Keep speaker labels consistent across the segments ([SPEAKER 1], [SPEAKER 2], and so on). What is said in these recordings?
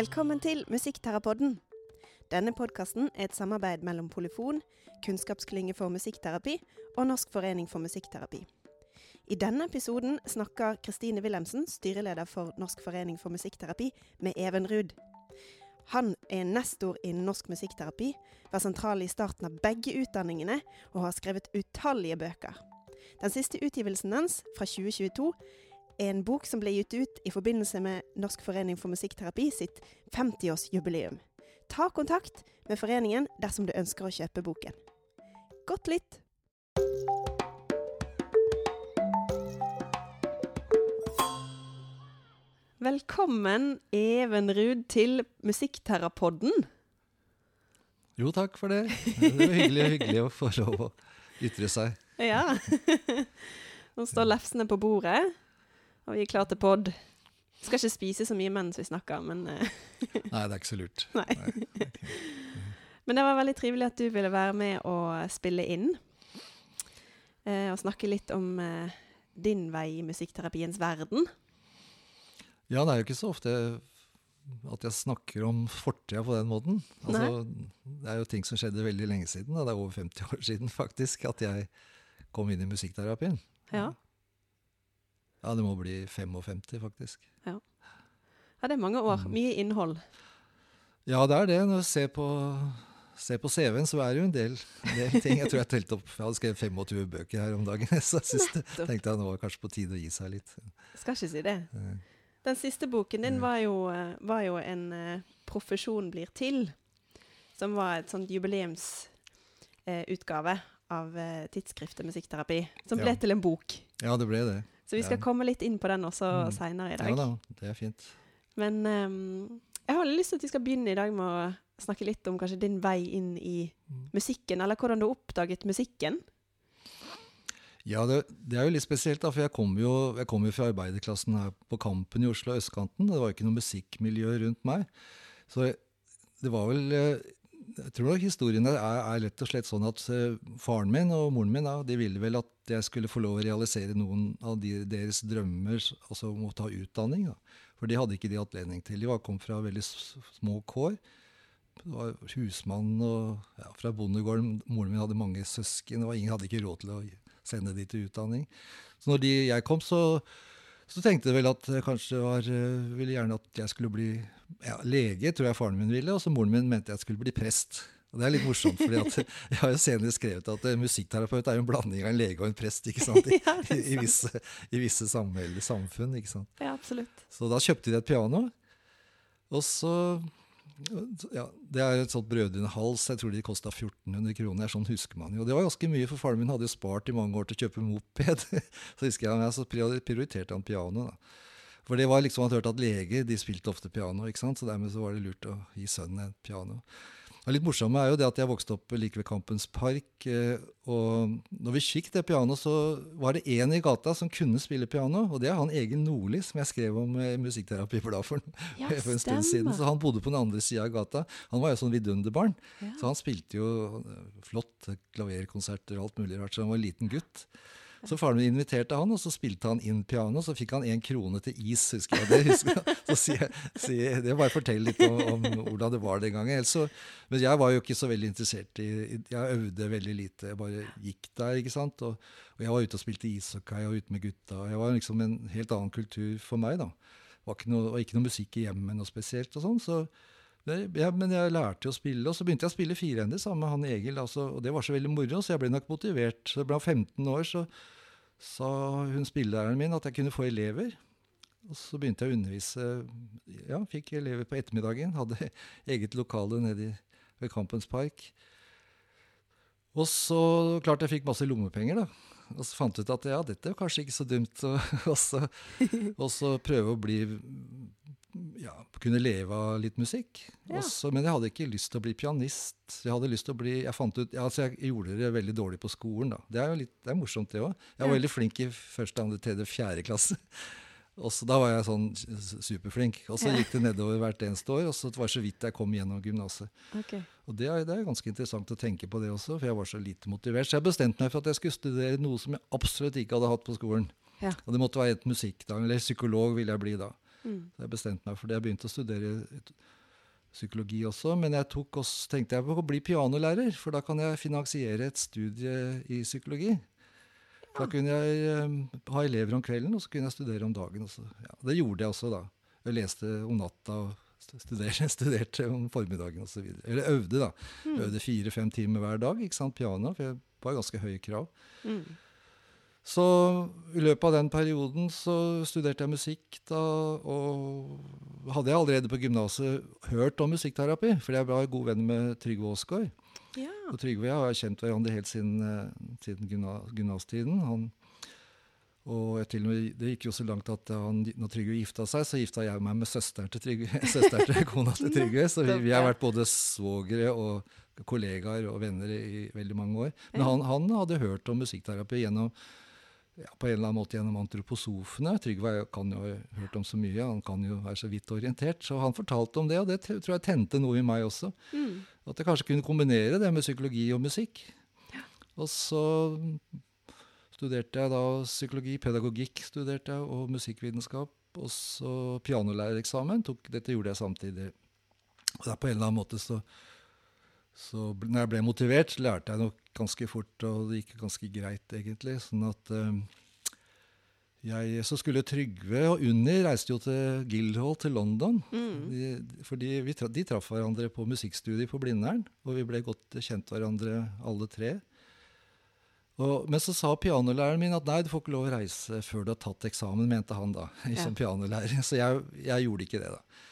[SPEAKER 1] Velkommen til Musikkterapodden. Denne podkasten er et samarbeid mellom Polyfon, Kunnskapsklynge for musikkterapi og Norsk forening for musikkterapi. I denne episoden snakker Kristine Wilhelmsen, styreleder for Norsk forening for musikkterapi, med Even Ruud. Han er nestor innen norsk musikkterapi, var sentral i starten av begge utdanningene og har skrevet utallige bøker. Den siste utgivelsen hans, fra 2022, er en bok som ble gitt ut i forbindelse med Norsk forening for musikkterapi sitt 50-årsjubileum. Ta kontakt med foreningen dersom du ønsker å kjøpe boken. Godt lytt! Velkommen, Even Ruud, til Musikkterapodden.
[SPEAKER 2] Jo, takk for det. Det var hyggelig, hyggelig å få lov å ytre seg.
[SPEAKER 1] Ja. Nå står lefsene på bordet, og vi er klar til pod. Skal ikke spise så mye mens vi snakker, men eh,
[SPEAKER 2] Nei, det er ikke så lurt.
[SPEAKER 1] Nei. Men det var veldig trivelig at du ville være med og spille inn. Eh, og snakke litt om eh, din vei i musikkterapiens verden.
[SPEAKER 2] Ja, det er jo ikke så ofte at jeg snakker om fortida på den måten. Altså, det er jo ting som skjedde veldig lenge siden. Og det er over 50 år siden faktisk at jeg kom inn i musikkterapien.
[SPEAKER 1] Ja.
[SPEAKER 2] Ja, det må bli 55, faktisk.
[SPEAKER 1] ja, det er mange år. Mye innhold.
[SPEAKER 2] Ja, det er det. Når du ser på, ser på CV-en, så er det jo en del, del ting. Jeg tror jeg telte opp Jeg hadde skrevet 25 bøker her om dagen, så jeg tenkte jeg nå var kanskje på tide å gi seg litt.
[SPEAKER 1] Skal ikke si det.
[SPEAKER 2] Eh,
[SPEAKER 1] Den siste boken din var jo, eh, var jo en eh, 'Profesjon blir til', som var et sånt jubileumsutgave av eh, tidsskriftet Musikkterapi, som ble
[SPEAKER 2] Ja.
[SPEAKER 1] til en bok.
[SPEAKER 2] Ja, det ble det.
[SPEAKER 1] Så vi skal
[SPEAKER 2] Ja.
[SPEAKER 1] komme litt inn på den også
[SPEAKER 2] Mm.
[SPEAKER 1] seinere i dag.
[SPEAKER 2] Ja da, det er fint.
[SPEAKER 1] Men um, jeg har lyst til at vi skal begynne i dag med å snakke litt om kanskje din vei inn i
[SPEAKER 2] Mm.
[SPEAKER 1] musikken, eller hvordan du oppdaget musikken.
[SPEAKER 2] Ja, det, det er jo litt spesielt, da, for jeg kom, jo, jeg kom jo fra arbeiderklassen her på Kampen i Oslo, østkanten. Det var jo ikke noe musikkmiljø rundt meg. Så det var vel eh, Jeg tror nok historien er, er rett og slett sånn at eh, faren min og moren min da, de ville vel at jeg skulle få lov å realisere noen av de, deres drømmer, altså om å ta utdanning. Da. For det hadde ikke de anledning til. De var, kom fra veldig små kår. Det var husmann og ja, fra bondegården. Moren min hadde mange søsken, og ingen hadde ikke råd til å sende de til utdanning. Så når de, jeg kom, så, så tenkte jeg vel at jeg kanskje var, eh, ville gjerne at jeg skulle bli ja, lege, tror jeg faren min ville, og så moren min mente jeg skulle bli prest. Og Det er litt morsomt, fordi at jeg har jo senere skrevet at eh, musikkterapeut er jo en blanding av en lege og en prest ikke sant? I, i, i visse, i visse samfunn. ikke sant?
[SPEAKER 1] Ja, absolutt.
[SPEAKER 2] Så da kjøpte de et piano. Og så ja, Det er et sånt Brødrene Hals. Jeg tror de kosta 1400 kroner. Sånn husker man jo. Det var ganske mye, for faren min hadde jo spart i mange år til å kjøpe moped. Så husker jeg, så prioriterte han piano. da. For det var liksom, Han hørte at leger de spilte ofte piano, ikke sant? så dermed så var det lurt å gi sønnen et piano. Og litt morsomme er jo det at jeg vokste opp like ved Kampens Park. eh, Og når vi fikk det pianoet, så var det én i gata som kunne spille piano. Og det er han Egil Nordli, som jeg skrev om i Musikkterapi for
[SPEAKER 1] Ja,
[SPEAKER 2] for en stund siden. Så han bodde på den andre sida av gata. Han var jo sånn vidunderbarn.
[SPEAKER 1] Ja.
[SPEAKER 2] Så han spilte jo eh, flott klaverkonserter og alt mulig rart. Så han var en liten gutt. Så faren min inviterte han, og så spilte han inn piano. Så fikk han én krone til is, husker jeg. Det husker jeg. Så sier, jeg- det bare fortell litt om, om hvordan det var den gangen. Så, men jeg var jo ikke så veldig interessert i Jeg øvde veldig lite. Jeg bare gikk der, ikke sant. Og, og jeg var ute og spilte ishockey og ute med gutta. Jeg var liksom en helt annen kultur for meg, da. Var ikke noe, og ikke noe musikk i hjemmet noe spesielt og sånn. så ja, men jeg lærte jo å spille, og så begynte jeg å spille firehender sammen med han Egil. Altså, og det var så veldig moro, så jeg ble nok motivert. Så blant jeg ble 15 år, så sa hun spillelæreren min at jeg kunne få elever. Og så begynte jeg å undervise. Ja, fikk elever på ettermiddagen. Hadde eget lokale nede ved Kampens Park. Og så klart jeg fikk masse lommepenger, da. Og så fant jeg ut at ja, dette er kanskje ikke så dumt. Og, og, så, og så prøve å bli ja, kunne leve av litt musikk.
[SPEAKER 1] Ja.
[SPEAKER 2] Også, men jeg hadde ikke lyst til å bli pianist. Jeg hadde lyst til å bli, jeg fant ut, ja, altså jeg gjorde det veldig dårlig på skolen. da. Det er jo litt, det er morsomt, det òg. Jeg var veldig flink i første, andre, tredje, fjerde klasse. Og så Da var jeg sånn superflink. Og så gikk det nedover hvert eneste år. Og så var det så vidt jeg kom gjennom gymnaset.
[SPEAKER 1] Okay.
[SPEAKER 2] Og det er, det er ganske interessant å tenke på det også, for jeg var så lite motivert. Så jeg bestemte meg for at jeg skulle studere noe som jeg absolutt ikke hadde hatt på skolen.
[SPEAKER 1] Ja.
[SPEAKER 2] Og det måtte være et musikk, da, eller psykolog ville jeg bli da.
[SPEAKER 1] Mm.
[SPEAKER 2] Så jeg bestemte meg for det. Jeg begynte å studere psykologi også, men jeg også, tenkte jeg på å bli pianolærer, for da kan jeg finansiere et studie i psykologi. Da kunne jeg eh, ha elever om kvelden, og så kunne jeg studere om dagen. Også. Ja, det gjorde jeg også da. Jeg leste om natta og studerte, studerte om formiddagen osv. Eller øvde, da.
[SPEAKER 1] Mm.
[SPEAKER 2] Øvde fire-fem timer hver dag, ikke sant, piano, for jeg var ganske høye krav.
[SPEAKER 1] Mm.
[SPEAKER 2] Så i løpet av den perioden så studerte jeg musikk da, og hadde jeg allerede på gymnaset hørt om musikkterapi, fordi jeg var god venn med Trygve Aasgaard.
[SPEAKER 1] Ja.
[SPEAKER 2] Og Trygve og jeg har kjent hverandre helt siden, eh, siden gymnastiden. Han, og til og med, det gikk jo så langt at han, når Trygve gifta seg, så gifta jeg meg med søsteren til Trygve, søsteren til kona til Trygve. Så vi, vi har vært både svogere og kollegaer og venner i veldig mange år. Men han, han hadde hørt om musikkterapi gjennom ja, på en eller annen måte gjennom antroposofene. Trygve er kan jo ha hørt om så mye, han kan jo være så vidt orientert. Så han fortalte om det, og det tror jeg tente noe i meg også.
[SPEAKER 1] Mm.
[SPEAKER 2] At jeg kanskje kunne kombinere det med psykologi og musikk. Og så studerte jeg da psykologi, pedagogikk studerte jeg, og musikkvitenskap. Og så pianolærereksamen. Tok, dette gjorde jeg samtidig. Og da på en eller annen måte så, så når jeg ble motivert, så lærte jeg nok ganske fort, og det gikk ganske greit, egentlig. Sånn at eh, jeg, Så skulle Trygve og Unni reiste jo til Guildhall til London.
[SPEAKER 1] Mm.
[SPEAKER 2] De, fordi tra de traff hverandre på musikkstudiet på Blindern, og vi ble godt kjent hverandre alle tre. Og, men så sa pianolæreren min at nei, du får ikke lov å reise før du har tatt eksamen, mente han da, som pianolærer. Så jeg, jeg gjorde ikke det, da.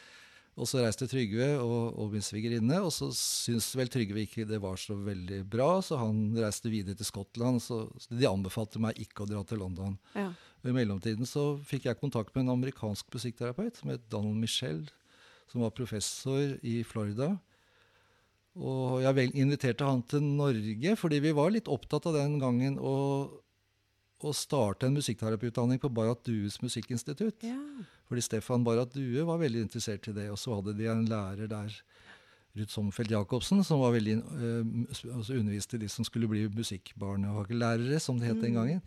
[SPEAKER 2] Og så reiste Trygve og, og min svigerinne, og så syntes vel Trygve ikke det var så veldig bra, så han reiste videre til Skottland. Så, så de anbefalte meg ikke å dra til London.
[SPEAKER 1] Ja.
[SPEAKER 2] Og I mellomtiden så fikk jeg kontakt med en amerikansk musikkterapeut som het Donald Michel, som var professor i Florida. Og jeg vel inviterte han til Norge, fordi vi var litt opptatt av den gangen å, å starte en musikkterapiutdanning på Barrat Dues musikkinstitutt.
[SPEAKER 1] ja.
[SPEAKER 2] Fordi Stefan Barrat Due var veldig interessert i det. Og så hadde de en lærer der, Ruth Sommerfeld Jacobsen, som var veldig, eh, altså underviste de som skulle bli musikkbarnehagelærere, som det het den
[SPEAKER 1] Mm.
[SPEAKER 2] gangen.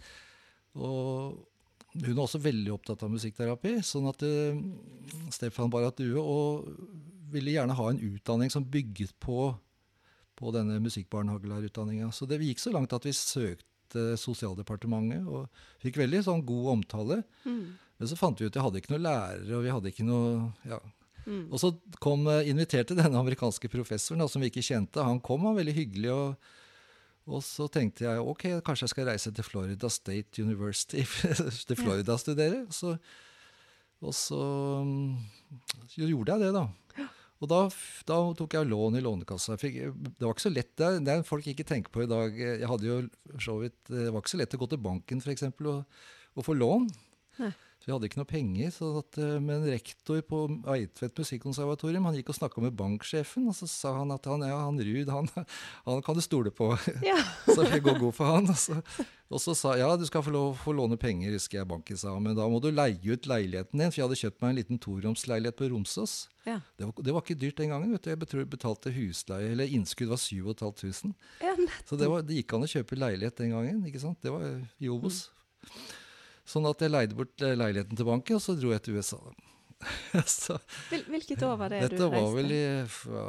[SPEAKER 2] Og hun er også veldig opptatt av musikkterapi. sånn at uh, Stefan Barrat Due og ville gjerne ha en utdanning som bygget på, på denne musikkbarnehagelærerutdanninga. Så det gikk så langt at vi søkte Sosialdepartementet og fikk veldig sånn god omtale.
[SPEAKER 1] Mm.
[SPEAKER 2] Men så fant vi ut at jeg hadde ikke noen lærere, og vi hadde ikke noe ja.
[SPEAKER 1] Mm.
[SPEAKER 2] Og så kom, eh, inviterte denne amerikanske professoren, da, som vi ikke kjente. Han kom, han var veldig hyggelig. og og så tenkte jeg ok, kanskje jeg skal reise til Florida State University til Florida og studere. Og så, og så mm, så gjorde jeg det, da. Og da, da tok jeg lån i Lånekassa. Fikk, det var ikke så lett, det er, det er folk ikke tenker på i dag. Jeg hadde jo så vidt, Det var ikke så lett å gå til banken for eksempel, og, og få lån.
[SPEAKER 1] Nei.
[SPEAKER 2] Så jeg hadde ikke noe penger. Så at, eh, men rektor på Eidtvet musikkonservatorium han gikk og snakka med banksjefen, og så sa han at han, ja, han Ruud, han, han kan du stole på.
[SPEAKER 1] Ja.
[SPEAKER 2] Så jeg går god for han. Og så, og så sa ja, du skal få lov få låne penger, husker jeg banken sa. Men da må du leie ut leiligheten din, for jeg hadde kjøpt meg en liten toromsleilighet på Romsås.
[SPEAKER 1] Ja.
[SPEAKER 2] Det var, det var ikke dyrt den gangen. vet du. Jeg betalte husleie, eller innskudd var 7500.
[SPEAKER 1] ja
[SPEAKER 2] Så det, var, det gikk an å kjøpe leilighet den gangen. ikke sant? Det var i Obos. Sånn at jeg leide bort eh, leiligheten til banken, og så dro jeg til USA. så,
[SPEAKER 1] Hvil, hvilket år var det du reiste?
[SPEAKER 2] dette var vel i fra,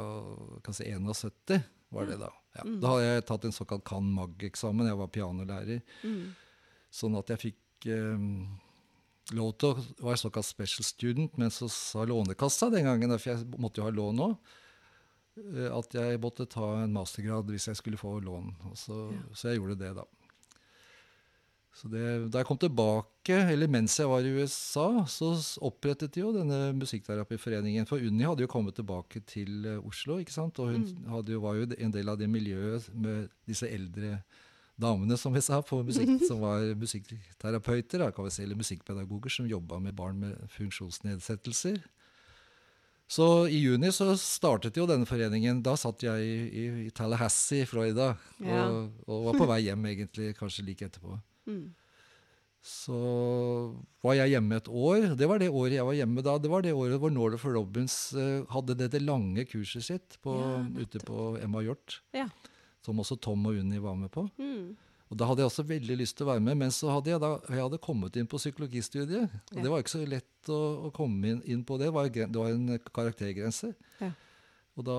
[SPEAKER 2] kan 71, var det da. Ja.
[SPEAKER 1] Mm.
[SPEAKER 2] Da hadde jeg tatt en såkalt Can Mag-eksamen. Jeg var pianolærer.
[SPEAKER 1] Mm.
[SPEAKER 2] Sånn at jeg fikk eh, lov til å være såkalt special student, men så sa Lånekassa den gangen, for jeg måtte jo ha lån nå, eh, at jeg måtte ta en mastergrad hvis jeg skulle få lån. Så,
[SPEAKER 1] Ja.
[SPEAKER 2] så jeg gjorde det, da. Så det, da jeg kom tilbake, eller mens jeg var i USA, så opprettet de jo denne musikkterapiforeningen. For Unni hadde jo kommet tilbake til eh, Oslo, ikke sant? og hun
[SPEAKER 1] Mm.
[SPEAKER 2] jo, var jo en del av det miljøet med disse eldre damene, som vi sa, på musikk, som var musikkterapeuter, da, kan vi si, eller musikkpedagoger som jobba med barn med funksjonsnedsettelser. Så i juni så startet jo denne foreningen. Da satt jeg i, i, i Tallahassee i Florida
[SPEAKER 1] Ja.
[SPEAKER 2] og, og var på vei hjem egentlig, kanskje like etterpå.
[SPEAKER 1] Mm.
[SPEAKER 2] Så var jeg hjemme et år. Det var det året jeg var hjemme da. Det var det året hvor Norther Robbins uh, hadde dette lange kurset sitt på,
[SPEAKER 1] Ja,
[SPEAKER 2] ute på Emma Hjort.
[SPEAKER 1] Ja.
[SPEAKER 2] Som også Tom og Unni var med på.
[SPEAKER 1] Mm.
[SPEAKER 2] Og da hadde jeg også veldig lyst til å være med, men så hadde jeg, da, jeg hadde kommet inn på psykologistudiet. Og
[SPEAKER 1] Ja.
[SPEAKER 2] det var ikke så lett å, å komme inn, inn på det. Det var, det var en karaktergrense.
[SPEAKER 1] Ja.
[SPEAKER 2] Og da,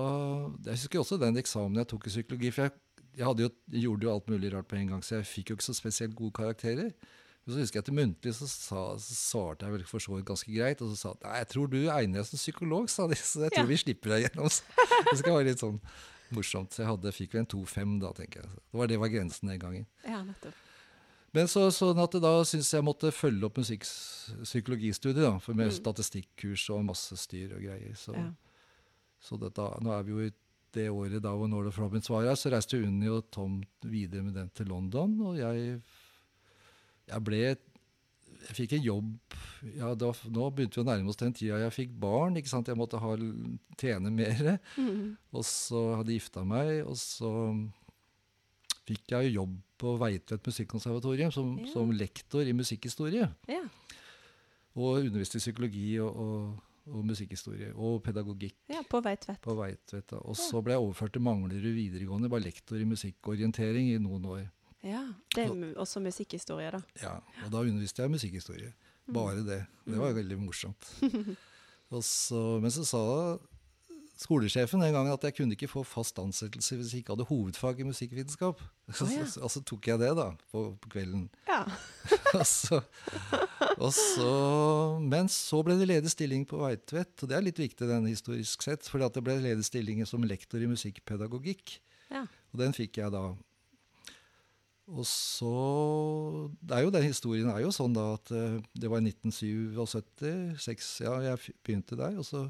[SPEAKER 2] Jeg husker også den eksamen jeg tok i psykologi. for jeg, jeg jo, gjorde jo alt mulig rart på en gang, så jeg fikk jo ikke så spesielt gode karakterer. Men så husker jeg til muntlig så, sa, så svarte jeg vel for så vidt ganske greit. Og så sa de nei, jeg tror du egner deg som psykolog, sa de. Så jeg tror
[SPEAKER 1] Ja.
[SPEAKER 2] vi slipper deg gjennom. Så det skal være litt sånn morsomt. Så jeg hadde, fikk vel en 2-5 da, tenker jeg. Det var, det var grensen den gangen.
[SPEAKER 1] Ja, nettopp.
[SPEAKER 2] Men så, sånn at da syns jeg måtte følge opp musikkpsykologistudiet, da, for med
[SPEAKER 1] Mm.
[SPEAKER 2] statistikkurs og masse styr og greier. Så,
[SPEAKER 1] Ja.
[SPEAKER 2] så dette, nå er vi jo i det året da hvor Nordic Robins var her, så reiste Unni og Tom videre med den til London, og jeg, jeg ble jeg fikk en jobb ja, da, Nå begynte vi å nærme oss den tida jeg fikk barn. ikke sant? Jeg måtte ha, tjene mer.
[SPEAKER 1] Mm.
[SPEAKER 2] Og så hadde jeg gifta meg, og så fikk jeg jo jobb på Veitvet musikkonservatorium som,
[SPEAKER 1] Ja.
[SPEAKER 2] som lektor i musikkhistorie.
[SPEAKER 1] Ja.
[SPEAKER 2] Og underviste i psykologi og, og, og musikkhistorie og pedagogikk
[SPEAKER 1] ja, på Veitvet.
[SPEAKER 2] på Veitvet. Og så ble jeg overført til Manglerud videregående, var lektor i musikkorientering i noen år.
[SPEAKER 1] Ja, Det er også musikkhistorie, da.
[SPEAKER 2] Ja, Og da underviste jeg musikkhistorie. Bare det. Det var veldig morsomt. Og så, men så sa skolesjefen en gang at jeg kunne ikke få fast ansettelse hvis jeg ikke hadde hovedfag i musikkvitenskap.
[SPEAKER 1] Oh, ja.
[SPEAKER 2] Så tok jeg det, da, på, på kvelden.
[SPEAKER 1] Ja.
[SPEAKER 2] så, så, men så ble det ledig stilling på Veitvet, og det er litt viktig den historisk sett, fordi det ble ledig stilling som lektor i musikkpedagogikk.
[SPEAKER 1] ja.
[SPEAKER 2] Og den fikk jeg da. Og så det er jo, Den historien er jo sånn da at eh, det var i 1977, seks, ja, jeg begynte der. Og så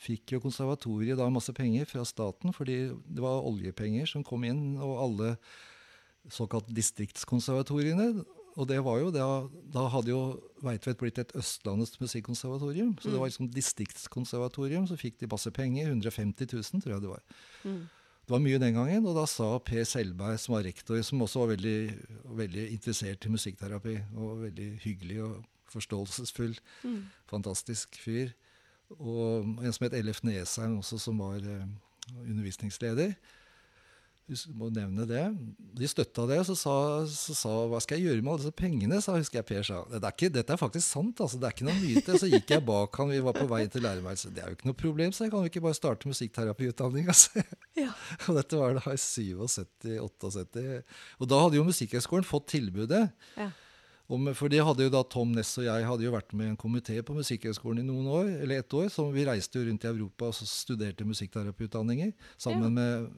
[SPEAKER 2] fikk jo konservatoriet da masse penger fra staten, fordi det var oljepenger som kom inn, og alle såkalt distriktskonservatoriene. Og det var jo, da, da hadde jo Veitvet blitt et Østlandets musikkonservatorium. Så det var liksom distriktskonservatorium, så fikk de masse penger. 150 000, tror jeg det var.
[SPEAKER 1] Mm.
[SPEAKER 2] Det var mye den gangen, og da sa Per Selberg, som var rektor, som også var veldig, veldig interessert i musikkterapi, og veldig hyggelig og forståelsesfull,
[SPEAKER 1] Mm.
[SPEAKER 2] fantastisk fyr, og en som het Ellef Nesheim også, som var eh, undervisningsleder. Hus- må nevne det. De støtta det, så sa, så sa hva skal jeg gjøre med alle disse pengene? sa husker jeg Per sa. Det er ikke, dette er faktisk sant, altså, det er ikke noe myte. Så gikk jeg bak han, vi var på vei til lærerværelset. Det er jo ikke noe problem, så jeg kan jo ikke bare starte musikkterapiutdanning. Altså.
[SPEAKER 1] Ja.
[SPEAKER 2] Og dette var da i 77-78. Og da hadde jo Musikkhøgskolen fått tilbudet.
[SPEAKER 1] Ja.
[SPEAKER 2] Om, for det hadde jo da Tom Ness og jeg hadde jo vært med i en komité på Musikkhøgskolen i noen år, eller ett år. Så vi reiste jo rundt i Europa og så studerte musikkterapiutdanninger sammen med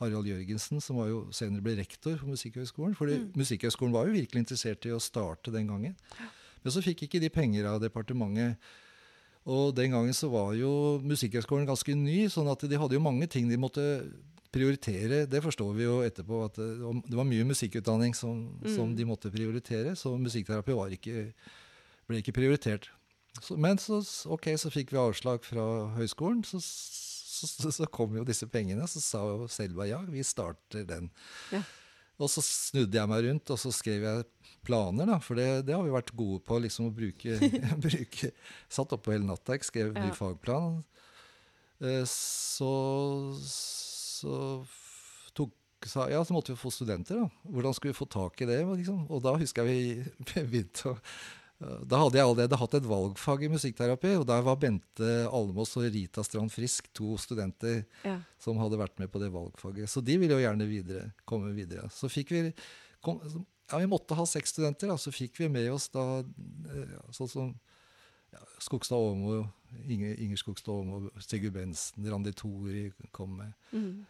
[SPEAKER 2] Harald Jørgensen, som var jo senere ble rektor for Musikkhøgskolen. fordi
[SPEAKER 1] Mm.
[SPEAKER 2] Musikkhøgskolen var jo virkelig interessert i å starte den gangen. Men så fikk ikke de penger av departementet. Og den gangen så var jo Musikkhøgskolen ganske ny, sånn at de hadde jo mange ting de måtte prioritere. Det forstår vi jo etterpå, at det, det var mye musikkutdanning som, som
[SPEAKER 1] Mm.
[SPEAKER 2] de måtte prioritere. Så musikkterapi var ikke, ble ikke prioritert. Så, men så, ok, så fikk vi avslag fra høyskolen. Så, så, så, så kom jo disse pengene. Så sa jo Selva ja, vi starter den.
[SPEAKER 1] Ja.
[SPEAKER 2] Og så snudde jeg meg rundt og så skrev jeg planer, da. For det, det har vi vært gode på, liksom å bruke, bruke Satt oppe hele natta, jeg skrev ny fagplan. Eh, Så, så tok sa, ja, så måtte vi få studenter. da. Hvordan skulle vi få tak i det? Liksom? Og da husker jeg vi begynte å da hadde jeg allerede hatt et valgfag i musikkterapi, og der var Bente Almås og Rita Strand Frisk to studenter
[SPEAKER 1] Ja.
[SPEAKER 2] som hadde vært med på det valgfaget. Så de ville jo gjerne videre, komme videre. Så fikk vi kom, ja, Vi måtte ha seks studenter, da. Så fikk vi med oss da eh, sånn som ja, Skogstad Åmo, Inger, Inger Skogstad Åmo, Sigurd Bensen, Randi Tori kom med.
[SPEAKER 1] Mm.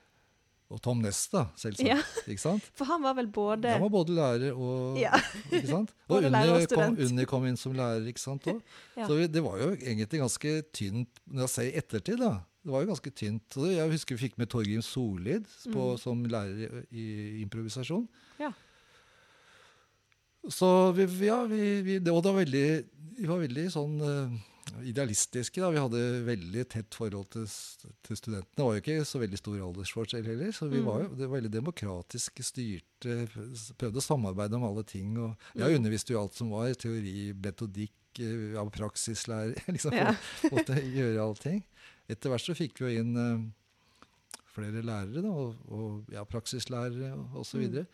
[SPEAKER 2] Og Tom Ness, da, selvsagt.
[SPEAKER 1] Ja.
[SPEAKER 2] Ikke sant?
[SPEAKER 1] For han var vel både
[SPEAKER 2] Han var både lærer og
[SPEAKER 1] Ja.
[SPEAKER 2] ikke sant? Og Unni kom. Unni kom inn som lærer, ikke sant?
[SPEAKER 1] Ja.
[SPEAKER 2] Så det var jo egentlig ganske tynt, når jeg ser ettertid, da. Det var jo ganske tynt. Jeg husker vi fikk med Torgrim Solid på,
[SPEAKER 1] Mm.
[SPEAKER 2] som lærer i, improvisasjon.
[SPEAKER 1] Ja.
[SPEAKER 2] Så vi, vi- ja, vi, vi, det, og det var veldig, vi var veldig sånn eh, idealistiske. Da. Vi hadde veldig tett forhold til, til studentene. Det var jo ikke så veldig stor aldersforskjell heller, så vi
[SPEAKER 1] Mm.
[SPEAKER 2] var jo det var veldig demokratisk styrte. Prøvde å samarbeide om alle ting. Og jeg
[SPEAKER 1] Mm.
[SPEAKER 2] underviste jo alt som var. Teori, metodikk, eh, ja, praksislærer. liksom,
[SPEAKER 1] Ja.
[SPEAKER 2] Måtte gjøre allting. Etter hvert så fikk vi jo inn eh, flere lærere, da, og, og ja, praksislærere og osv.
[SPEAKER 1] Mm.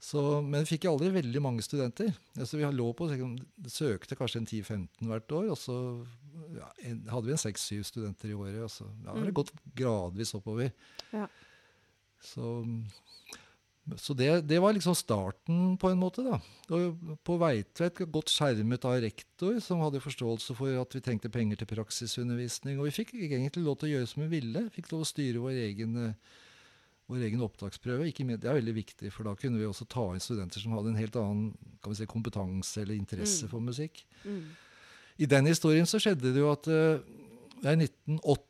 [SPEAKER 2] Så, men fikk jeg aldri veldig mange studenter. Altså, vi lå på, søkte kanskje en 10-15 hvert år, og så ja, en, hadde vi en 6-7 studenter i året. Og så ja, har
[SPEAKER 1] det
[SPEAKER 2] gått gradvis oppover.
[SPEAKER 1] Ja.
[SPEAKER 2] Så, så det, det var liksom starten, på en måte. da. Og på Veitvet, godt skjermet av rektor, som hadde forståelse for at vi trengte penger til praksisundervisning. Og vi fikk egentlig lov til å gjøre som vi ville. Fikk lov å styre vår egen, eh, vår egen opptaksprøve. Ikke, min- det er veldig viktig, for da kunne vi også ta inn studenter som hadde en helt annen kan vi si, kompetanse eller interesse
[SPEAKER 1] Mm.
[SPEAKER 2] for musikk.
[SPEAKER 1] Mm.
[SPEAKER 2] I den historien så skjedde det jo at det i 1980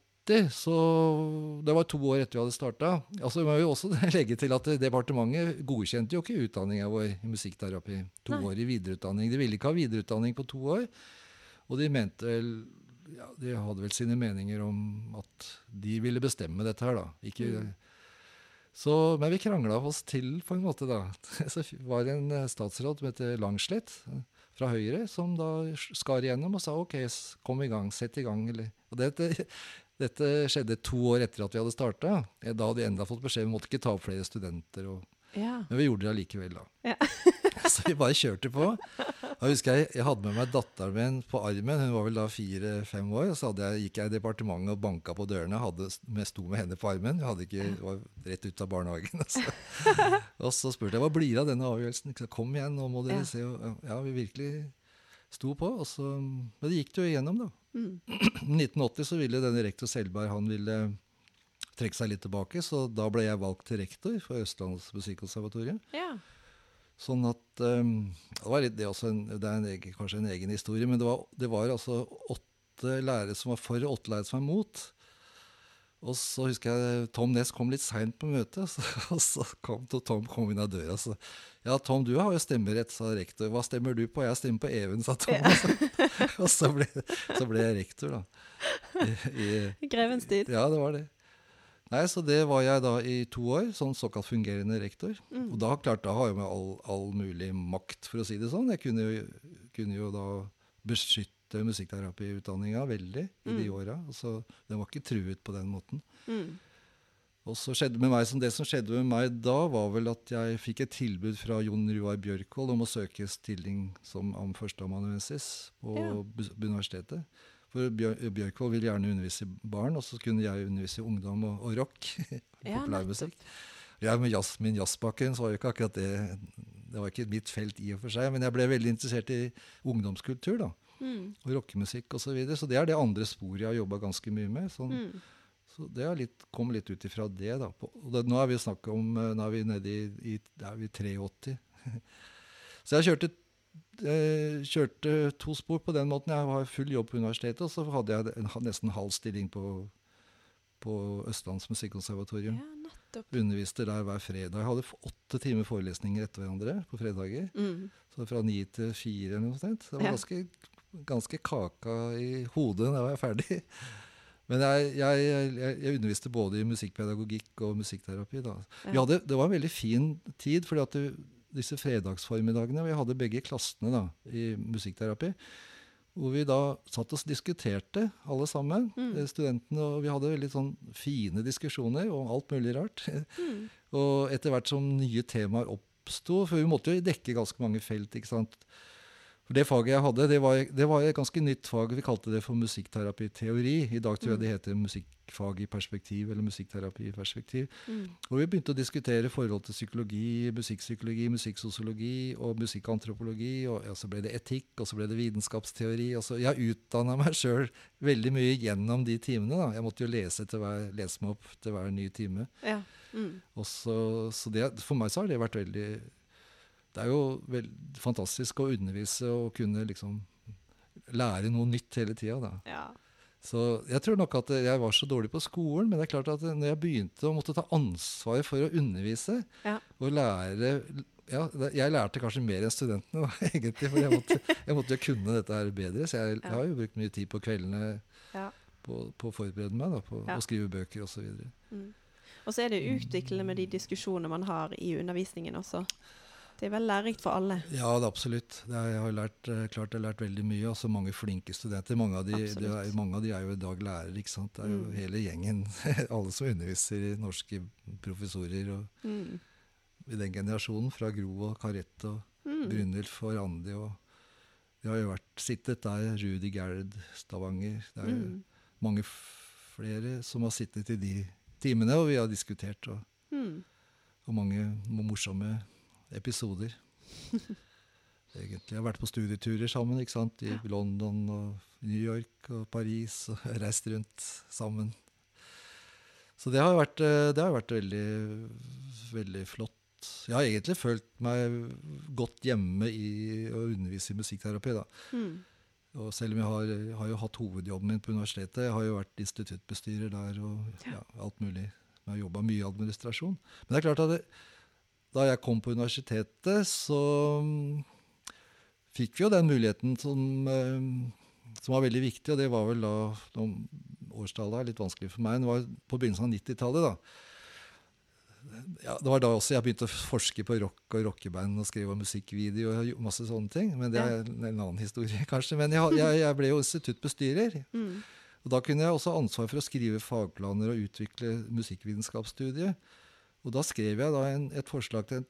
[SPEAKER 2] så Det var to år etter vi hadde starta. Altså, vi må jo også legge til at departementet godkjente jo ikke utdanninga vår i musikkterapi. To
[SPEAKER 1] Nei.
[SPEAKER 2] år i videreutdanning. De ville ikke ha videreutdanning på to år. Og de mente vel ja, De hadde vel sine meninger om at de ville bestemme dette her, da. Ikke,
[SPEAKER 1] Mm.
[SPEAKER 2] Så, men vi krangla oss til, på en måte, da. Så var det en eh, statsråd som heter Langslett eh, fra Høyre, som da skar igjennom og sa OK, kom i gang, sett i gang. Eller. Og dette, dette skjedde to år etter at vi hadde starta. Da hadde vi enda fått beskjed om vi måtte ikke ta opp flere studenter. Og,
[SPEAKER 1] Ja.
[SPEAKER 2] men vi gjorde det allikevel, da.
[SPEAKER 1] Ja.
[SPEAKER 2] så vi bare kjørte på. Da husker Jeg jeg hadde med meg datteren min på armen, hun var vel da fire-fem år. og Så jeg, gikk jeg i departementet og banka på dørene, hadde, med, sto med henne på armen. Hun hadde ikke, var rett ut av barnehagen. Altså. Og så spurte jeg hva blir det av denne avgjørelsen. Kom igjen, nå må dere
[SPEAKER 1] Ja.
[SPEAKER 2] se. Ja, vi virkelig sto på. Og så, men det gikk det jo igjennom, da.
[SPEAKER 1] Mm.
[SPEAKER 2] 1980 så ville denne rektor Selberg han ville trekke seg litt tilbake, så da ble jeg valgt til rektor for Østlandets musikkonservatorium.
[SPEAKER 1] ja.
[SPEAKER 2] Sånn at um, Det var litt, det også en, det er en egen, kanskje en egen historie, men det var, det var altså åtte lærere som var for, og åtte lærere som var mot. Og så husker jeg Tom Næss kom litt seint på møtet, så, og så kom Tom kom inn av døra. Så, ja, Tom, du har jo stemmerett, sa rektor. Hva stemmer du på? Jeg stemmer på Even, sa Tom. og så ble, så ble jeg rektor, da. I, i,
[SPEAKER 1] Grevens tid.
[SPEAKER 2] ja, det var det. Nei, Så det var jeg da i to år, sånn såkalt fungerende rektor.
[SPEAKER 1] Mm.
[SPEAKER 2] Og da, klart, da har jeg med all, all mulig makt, for å si det sånn. Jeg kunne jo, kunne jo da beskytte musikkterapiutdanninga veldig i de
[SPEAKER 1] Mm.
[SPEAKER 2] åra. Så den var ikke truet på den måten.
[SPEAKER 1] Mm.
[SPEAKER 2] Og så skjedde med meg, som Det som skjedde med meg da, var vel at jeg fikk et tilbud fra Jon Ruar Bjørkvold om å søke stilling som am førsteamanuensis på
[SPEAKER 1] Ja.
[SPEAKER 2] universitetet. For Bjørkvold ville gjerne undervise barn, og så kunne jeg undervise ungdom og, og rock.
[SPEAKER 1] Ja,
[SPEAKER 2] populærmusikk. Jeg med jazz, min jazzbakgrunn så var jo ikke akkurat det Det var ikke mitt felt i og for seg, men jeg ble veldig interessert i ungdomskultur da,
[SPEAKER 1] Mm.
[SPEAKER 2] og rockemusikk osv. Så, videre. så det er det andre sporet jeg har jobba ganske mye med. Sånn,
[SPEAKER 1] Mm.
[SPEAKER 2] så det har litt, kom litt ut ifra det. da. Det, nå er vi snakk om eh, Nå er vi nede i, i er vi 83. så jeg kjørte, kjørte to spor på den måten. Jeg har full jobb på universitetet, og så hadde jeg en, nesten halv stilling på, på Østlands musikkonservatorium.
[SPEAKER 1] Ja, nettopp.
[SPEAKER 2] Underviste der hver fredag. Jeg hadde åtte timer forelesninger etter hverandre på fredager.
[SPEAKER 1] Mm.
[SPEAKER 2] Så fra ni til fire eller noe sånt. Det var ganske, ganske kaka i hodet da var jeg ferdig. Men jeg, jeg, jeg, jeg underviste både i musikkpedagogikk og musikkterapi.
[SPEAKER 1] Ja.
[SPEAKER 2] hadde, det var en veldig fin tid, fordi at det, disse fredagsformiddagene Vi hadde begge klassene da, i musikkterapi. Hvor vi da satt og diskuterte, alle sammen,
[SPEAKER 1] Mm.
[SPEAKER 2] eh, studentene. Og vi hadde veldig sånn fine diskusjoner om alt mulig rart.
[SPEAKER 1] Mm.
[SPEAKER 2] Og etter hvert som nye temaer oppsto For vi måtte jo dekke ganske mange felt. ikke sant? For Det faget jeg hadde, det var, det var et ganske nytt fag. Vi kalte det for musikkterapiteori. I dag tror jeg det heter musikkfag i perspektiv, eller musikkterapi i perspektiv.
[SPEAKER 1] Mm.
[SPEAKER 2] Og vi begynte å diskutere forhold til psykologi, musikkpsykologi, musikksosiologi og musikkantropologi. Og ja, så ble det etikk, og så ble det vitenskapsteori. og så Jeg utdanna meg sjøl veldig mye gjennom de timene. da. Jeg måtte jo lese, til hver, lese meg opp til hver ny time.
[SPEAKER 1] Ja. Mm.
[SPEAKER 2] Og så, så det, for meg så har det vært veldig Det er jo fantastisk å undervise og kunne liksom lære noe nytt hele tida.
[SPEAKER 1] Ja.
[SPEAKER 2] Så jeg tror nok at jeg var så dårlig på skolen, men det er klart at når jeg begynte å måtte ta ansvar for å undervise
[SPEAKER 1] Ja.
[SPEAKER 2] og lære ja, Jeg lærte kanskje mer enn studentene, da, egentlig, for jeg måtte, jeg måtte jo kunne dette her bedre. Så jeg, jeg har jo brukt mye tid på kveldene
[SPEAKER 1] Ja.
[SPEAKER 2] på, på å forberede meg, da, på å skrive bøker osv.
[SPEAKER 1] Mm. Og så er det utviklende med de diskusjonene man har i undervisningen også. Det er vel lærerikt for alle.
[SPEAKER 2] Ja, det er absolutt. Det er, jeg har lært, eh, klart jeg har lært veldig mye. Altså mange flinke studenter. Mange av, de,
[SPEAKER 1] de
[SPEAKER 2] er, mange av de er jo i dag lærere. ikke sant? Det er jo
[SPEAKER 1] Mm.
[SPEAKER 2] hele gjengen. Alle som underviser, i norske professorer. Og,
[SPEAKER 1] Mm.
[SPEAKER 2] i den generasjonen, fra Gro og Karette og
[SPEAKER 1] Mm.
[SPEAKER 2] Brynjulf og Randi. og De har jo vært sittet der. Rudi Gerd, Stavanger. Det er
[SPEAKER 1] Mm.
[SPEAKER 2] mange flere som har sittet i de timene, og vi har diskutert. Og,
[SPEAKER 1] Mm.
[SPEAKER 2] og mange morsomme episoder. Egentlig. Jeg har vært på studieturer sammen ikke sant? i London og New York og Paris. og Reist rundt sammen. Så det har vært, eh, det har vært veldig, veldig flott. Jeg har egentlig følt meg godt hjemme i å undervise i musikkterapi. da.
[SPEAKER 1] Mm.
[SPEAKER 2] Og selv om jeg har, har jo hatt hovedjobben min på universitetet, jeg har jo vært instituttbestyrer der og
[SPEAKER 1] Ja.
[SPEAKER 2] ja, alt mulig. Jeg har jobba mye i administrasjon. Men det er klart at det, da jeg kom på universitetet, så mm, fikk vi jo den muligheten som, eh, som var veldig viktig, og det var vel da Årstallet er litt vanskelig for meg. men Det var på begynnelsen av 90-tallet. da. Ja, det var da også jeg begynte å forske på rock og rockeband og skrive musikkvideo og masse sånne ting. Men det er en annen historie, kanskje. Men jeg, jeg, jeg ble jo instituttbestyrer.
[SPEAKER 1] Mm.
[SPEAKER 2] Og da kunne jeg også ha ansvar for å skrive fagplaner og utvikle musikkvitenskapsstudiet. Og da skrev jeg da en, et forslag til en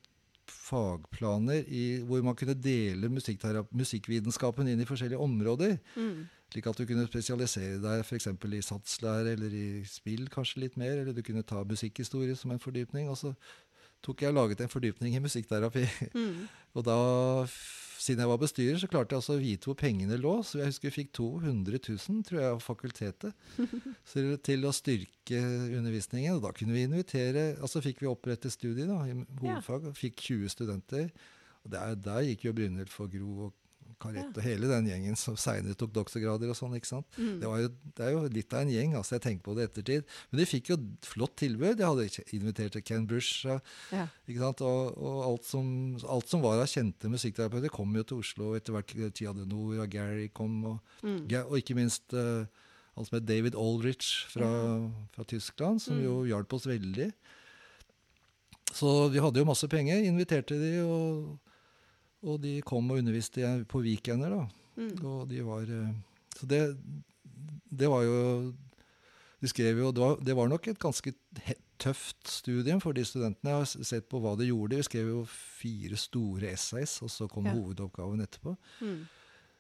[SPEAKER 2] fagplaner i, hvor man kunne dele musikkvitenskapen inn i forskjellige områder.
[SPEAKER 1] Mm.
[SPEAKER 2] Slik at du kunne spesialisere deg f.eks. i satslære eller i spill kanskje litt mer. Eller du kunne ta musikkhistorie som en fordypning. Og så tok jeg og laget en fordypning i musikkterapi.
[SPEAKER 1] Mm.
[SPEAKER 2] Og da, siden jeg var bestyrer, så klarte jeg altså å vite hvor pengene lå. Så jeg husker vi fikk 200 000, tror jeg, av fakultetet så til å styrke undervisningen. Og da kunne vi invitere Altså fikk vi opprette studiet da, i hovedfag, og fikk 20 studenter. Og der, der gikk jo Brynhild for Gro og Karette og hele den gjengen som seinere tok doktorgrader og sånn. ikke sant?
[SPEAKER 1] Mm.
[SPEAKER 2] Det, var jo, det er jo litt av en gjeng, altså. Jeg tenker på det i ettertid. Men de fikk jo flott tilbud. De hadde invitert til Ken Bush.
[SPEAKER 1] Ja.
[SPEAKER 2] ikke sant? Og, og alt, som, alt som var av kjente musikkterapeuter, kom jo til Oslo. Etter hvert Tia de Nord og Gary kom. Og,
[SPEAKER 1] Mm.
[SPEAKER 2] og ikke minst uh, alt som het David Aldrich fra, fra Tyskland, som
[SPEAKER 1] Mm.
[SPEAKER 2] jo hjalp oss veldig. Så vi hadde jo masse penger. Inviterte de, og, og de kom og underviste på weekender. da.
[SPEAKER 1] Mm.
[SPEAKER 2] Og de var eh, Så det, det var jo De skrev jo det var, det var nok et ganske tøft studium for de studentene. Jeg har sett på hva de gjorde. De skrev jo fire store essays, og så kom
[SPEAKER 1] Ja.
[SPEAKER 2] hovedoppgaven etterpå.
[SPEAKER 1] Mm.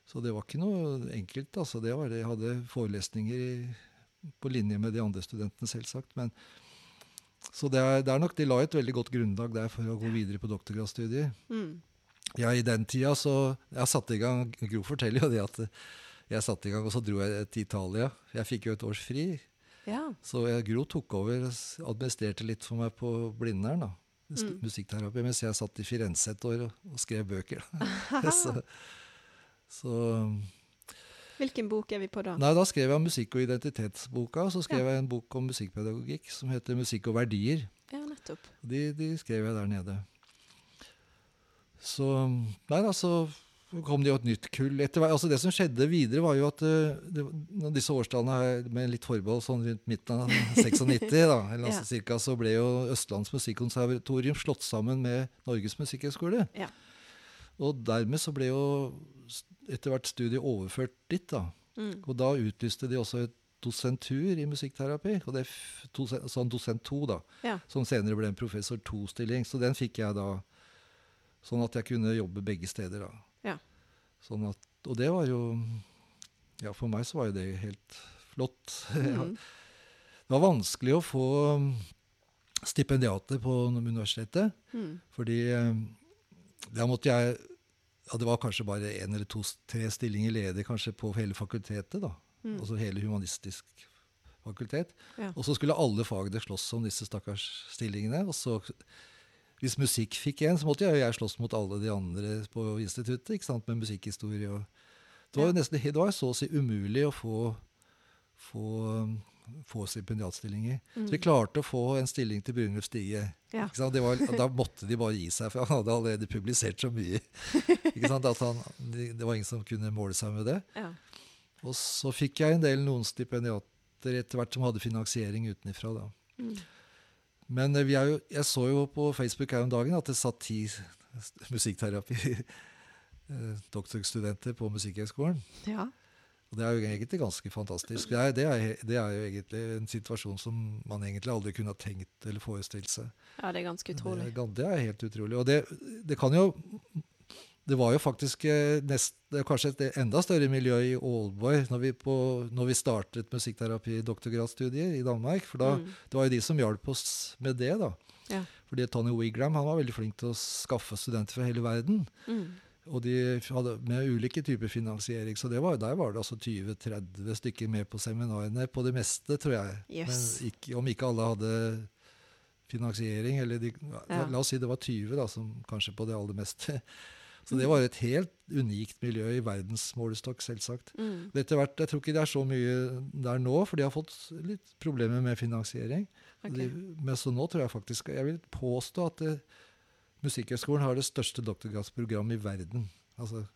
[SPEAKER 2] Så det var ikke noe enkelt. altså. Det var det. Jeg hadde forelesninger i, på linje med de andre studentene, selvsagt. Men, så det er, det er nok, de la et veldig godt grunnlag der for å gå videre på doktorgradsstudier.
[SPEAKER 1] Mm.
[SPEAKER 2] Ja, i den tida så Jeg satte i gang Gro forteller jo det at jeg satte i gang, og så dro jeg til Italia. Jeg fikk jo et års fri.
[SPEAKER 1] Ja.
[SPEAKER 2] Så jeg, Gro tok over og administrerte litt for meg på Blindern. da,
[SPEAKER 1] Mm.
[SPEAKER 2] Musikkterapi. Mens jeg satt i Firenze et år og, og skrev bøker. Så, så
[SPEAKER 1] Hvilken bok er vi på da?
[SPEAKER 2] Nei, da skrev jeg musikk- og identitetsboka, og så skrev
[SPEAKER 1] Ja.
[SPEAKER 2] jeg en bok om musikkpedagogikk som heter 'Musikk og verdier'.
[SPEAKER 1] Ja, nettopp.
[SPEAKER 2] De, de skrev jeg der nede. Så Nei da, så kom det jo et nytt kull etter hvert. Altså det som skjedde videre, var jo at eh, det, disse årstallene med litt forbehold sånn rundt midten av 96, da, eller altså cirka, så ble jo Østlands Musikkonservatorium slått sammen med Norges Musikkhøgskole.
[SPEAKER 1] Ja.
[SPEAKER 2] Og dermed så ble jo etter hvert studiet overført dit. da.
[SPEAKER 1] Mm.
[SPEAKER 2] Og da utlyste de også et dosentur i musikkterapi. og det er Sånn dosent 2, da.
[SPEAKER 1] Ja.
[SPEAKER 2] Som senere ble en professor 2-stilling. Så den fikk jeg da, sånn at jeg kunne jobbe begge steder. da.
[SPEAKER 1] Ja.
[SPEAKER 2] Sånn at, og det var jo Ja, for meg så var jo det helt flott.
[SPEAKER 1] Mm.
[SPEAKER 2] Det var vanskelig å få um, stipendiater på universitetet.
[SPEAKER 1] Mm.
[SPEAKER 2] Fordi eh, da måtte jeg ja, Det var kanskje bare én eller to, tre stillinger ledig kanskje på hele fakultetet. da.
[SPEAKER 1] Mm.
[SPEAKER 2] Altså hele humanistisk fakultet.
[SPEAKER 1] Ja.
[SPEAKER 2] Og så skulle alle fagene slåss om disse stakkars stillingene. Og så, hvis musikk fikk en, så måtte jeg, jeg slåss mot alle de andre på instituttet ikke sant, med musikkhistorie. Og det var jo nesten det var så å si umulig å få, få, få stipendiatstillinger.
[SPEAKER 1] Mm.
[SPEAKER 2] Så vi klarte å få en stilling til Brynjulf Stige.
[SPEAKER 1] Ja.
[SPEAKER 2] Var, da måtte de bare gi seg, for han hadde allerede publisert så mye. Ikke sant? At han, det var ingen som kunne måle seg med det.
[SPEAKER 1] Ja.
[SPEAKER 2] Og så fikk jeg en del noen stipendiater etter hvert som hadde finansiering utenfra.
[SPEAKER 1] Mm.
[SPEAKER 2] Men eh, vi er jo, jeg så jo på Facebook her om dagen at det satt ti musikkterapi eh, på Musikkhøgskolen.
[SPEAKER 1] ja.
[SPEAKER 2] Og det er jo egentlig ganske fantastisk. Det er, det, er, det er, jo egentlig en situasjon som man egentlig aldri kunne ha tenkt eller forestilt seg.
[SPEAKER 1] Ja, det er ganske utrolig.
[SPEAKER 2] Det, det er helt utrolig. Og det, det, kan jo Det var jo faktisk eh, nest, kanskje et enda større miljø i Aalborg når vi, på, når vi startet musikkterapi-doktorgradsstudier i Danmark. For da, mm. det var jo de som hjalp oss med det. da. Ja. Fordi Tony Wigram han var veldig flink til å skaffe studenter fra hele verden. Mm. Og de hadde med ulike typer finansiering. Så var, der var det altså 20-30 stykker med på seminarene på det meste, tror jeg. Yes. Men ikke, om ikke alle hadde finansiering, eller de, ja. La oss si det var 20, da, som kanskje på det aller meste. Så det var et helt unikt miljø i verdensmålestokk, selvsagt. Mm. Etter hvert, Jeg tror ikke det er så mye der nå, for de har fått litt problemer med finansiering. Okay. De, men så nå tror jeg faktisk Jeg vil påstå at det, Musikkhøgskolen har det største doktorgradsprogrammet i verden. Altså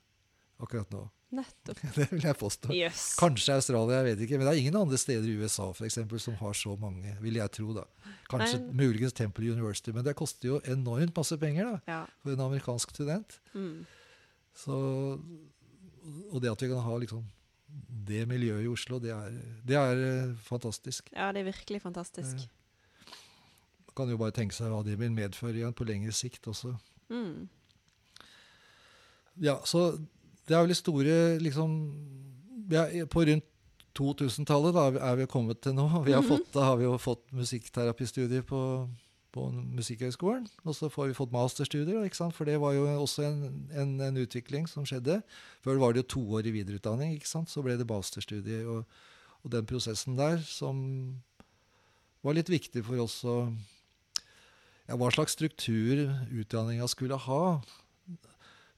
[SPEAKER 2] akkurat nå.
[SPEAKER 1] Nettopp.
[SPEAKER 2] det vil jeg påstå.
[SPEAKER 1] Yes.
[SPEAKER 2] Kanskje Australia, jeg vet ikke. Men det er ingen andre steder i USA for eksempel, som har så mange, vil jeg tro. da. Kanskje men, muligens Temple University, men det koster jo enormt masse penger da, ja. for en amerikansk student. Mm. Så, og det at vi kan ha liksom det miljøet i Oslo, det er, det er uh, fantastisk.
[SPEAKER 1] Ja, det er virkelig fantastisk. Man
[SPEAKER 2] kan jo bare tenke seg hva det vil medføre igjen på lengre sikt også. Mm. Ja, så det er veldig store liksom ja, På rundt 2000-tallet er vi kommet til nå. Vi har -hmm. fått, da har vi jo fått musikkterapistudier på, på Musikkhøgskolen. Og så får vi fått masterstudier, for det var jo også en, en, en, utvikling som skjedde. Før var det jo to år i videreutdanning, så ble det masterstudier. Og, og den prosessen der som var litt viktig for oss å ja, hva slags struktur utdanninga skulle ha.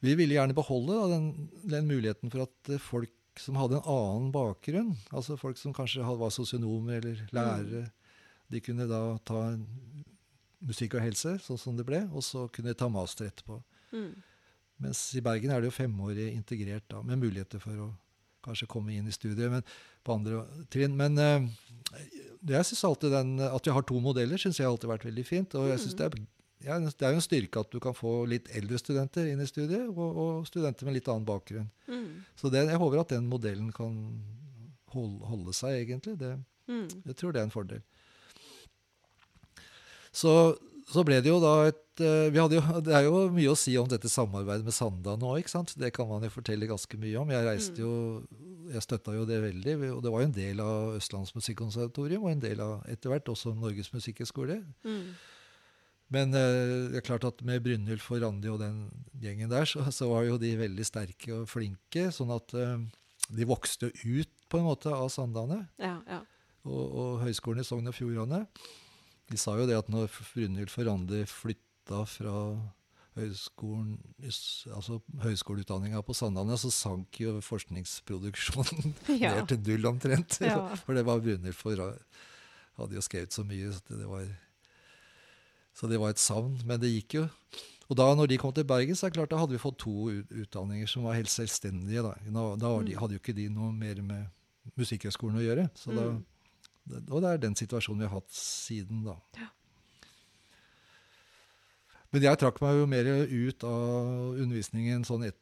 [SPEAKER 2] Vi ville gjerne beholde da, den, den, muligheten for at eh, folk som hadde en annen bakgrunn, altså folk som kanskje var sosionomer eller lærere, mm. de kunne da ta musikk og helse, sånn som det ble, og så kunne de ta master etterpå. Mm. Mens i Bergen er det jo femårig integrert, da, med muligheter for å kanskje komme inn i studiet men på andre trinn. Men øh, jeg synes alltid den, at vi har to modeller, syns jeg alltid har vært veldig fint. Og jeg synes det er, ja, det er jo en styrke at du kan få litt eldre studenter inn i studiet, og, og studenter med litt annen bakgrunn. Mm. Så det, jeg håper at den modellen kan holde, holde seg, egentlig. Det, mm. Jeg tror det er en fordel. Så, så ble det jo da et uh, jo, Det er jo mye å si om dette samarbeidet med Sanda nå. ikke sant? Det kan man jo fortelle ganske mye om. Jeg reiste mm. jo jeg støtta jo det veldig. og Det var jo en del av Østlands Musikkonservatorium, og en del av etter hvert også Norges musikkhøgskole. Mm. Men uh, det er klart at med Brynjulf og Randi og den gjengen der, så, så, var jo de veldig sterke og flinke. Sånn at uh, de vokste ut på en måte av Sandane
[SPEAKER 1] ja, ja.
[SPEAKER 2] Og, og, Høgskolen i Sogn og Fjordane. De sa jo det at når Brynjulf og Randi flytta fra høyskolen, altså høyskoleutdanninga på Sandane, så sank jo forskningsproduksjonen ja. ned til null omtrent. For det var Brunhild for hadde jo skrevet så mye. Så det, var, så det var et savn. Men det gikk jo. Og da når de kom til Bergen, så er det klart da hadde vi fått to utdanninger som var helt selvstendige. Da, da de, mm. hadde jo ikke de noe mer med Musikkhøgskolen å gjøre. Så da, mm. og det er den situasjonen vi har hatt siden da. Ja. Men jeg trakk meg jo mer ut av undervisningen sånn et,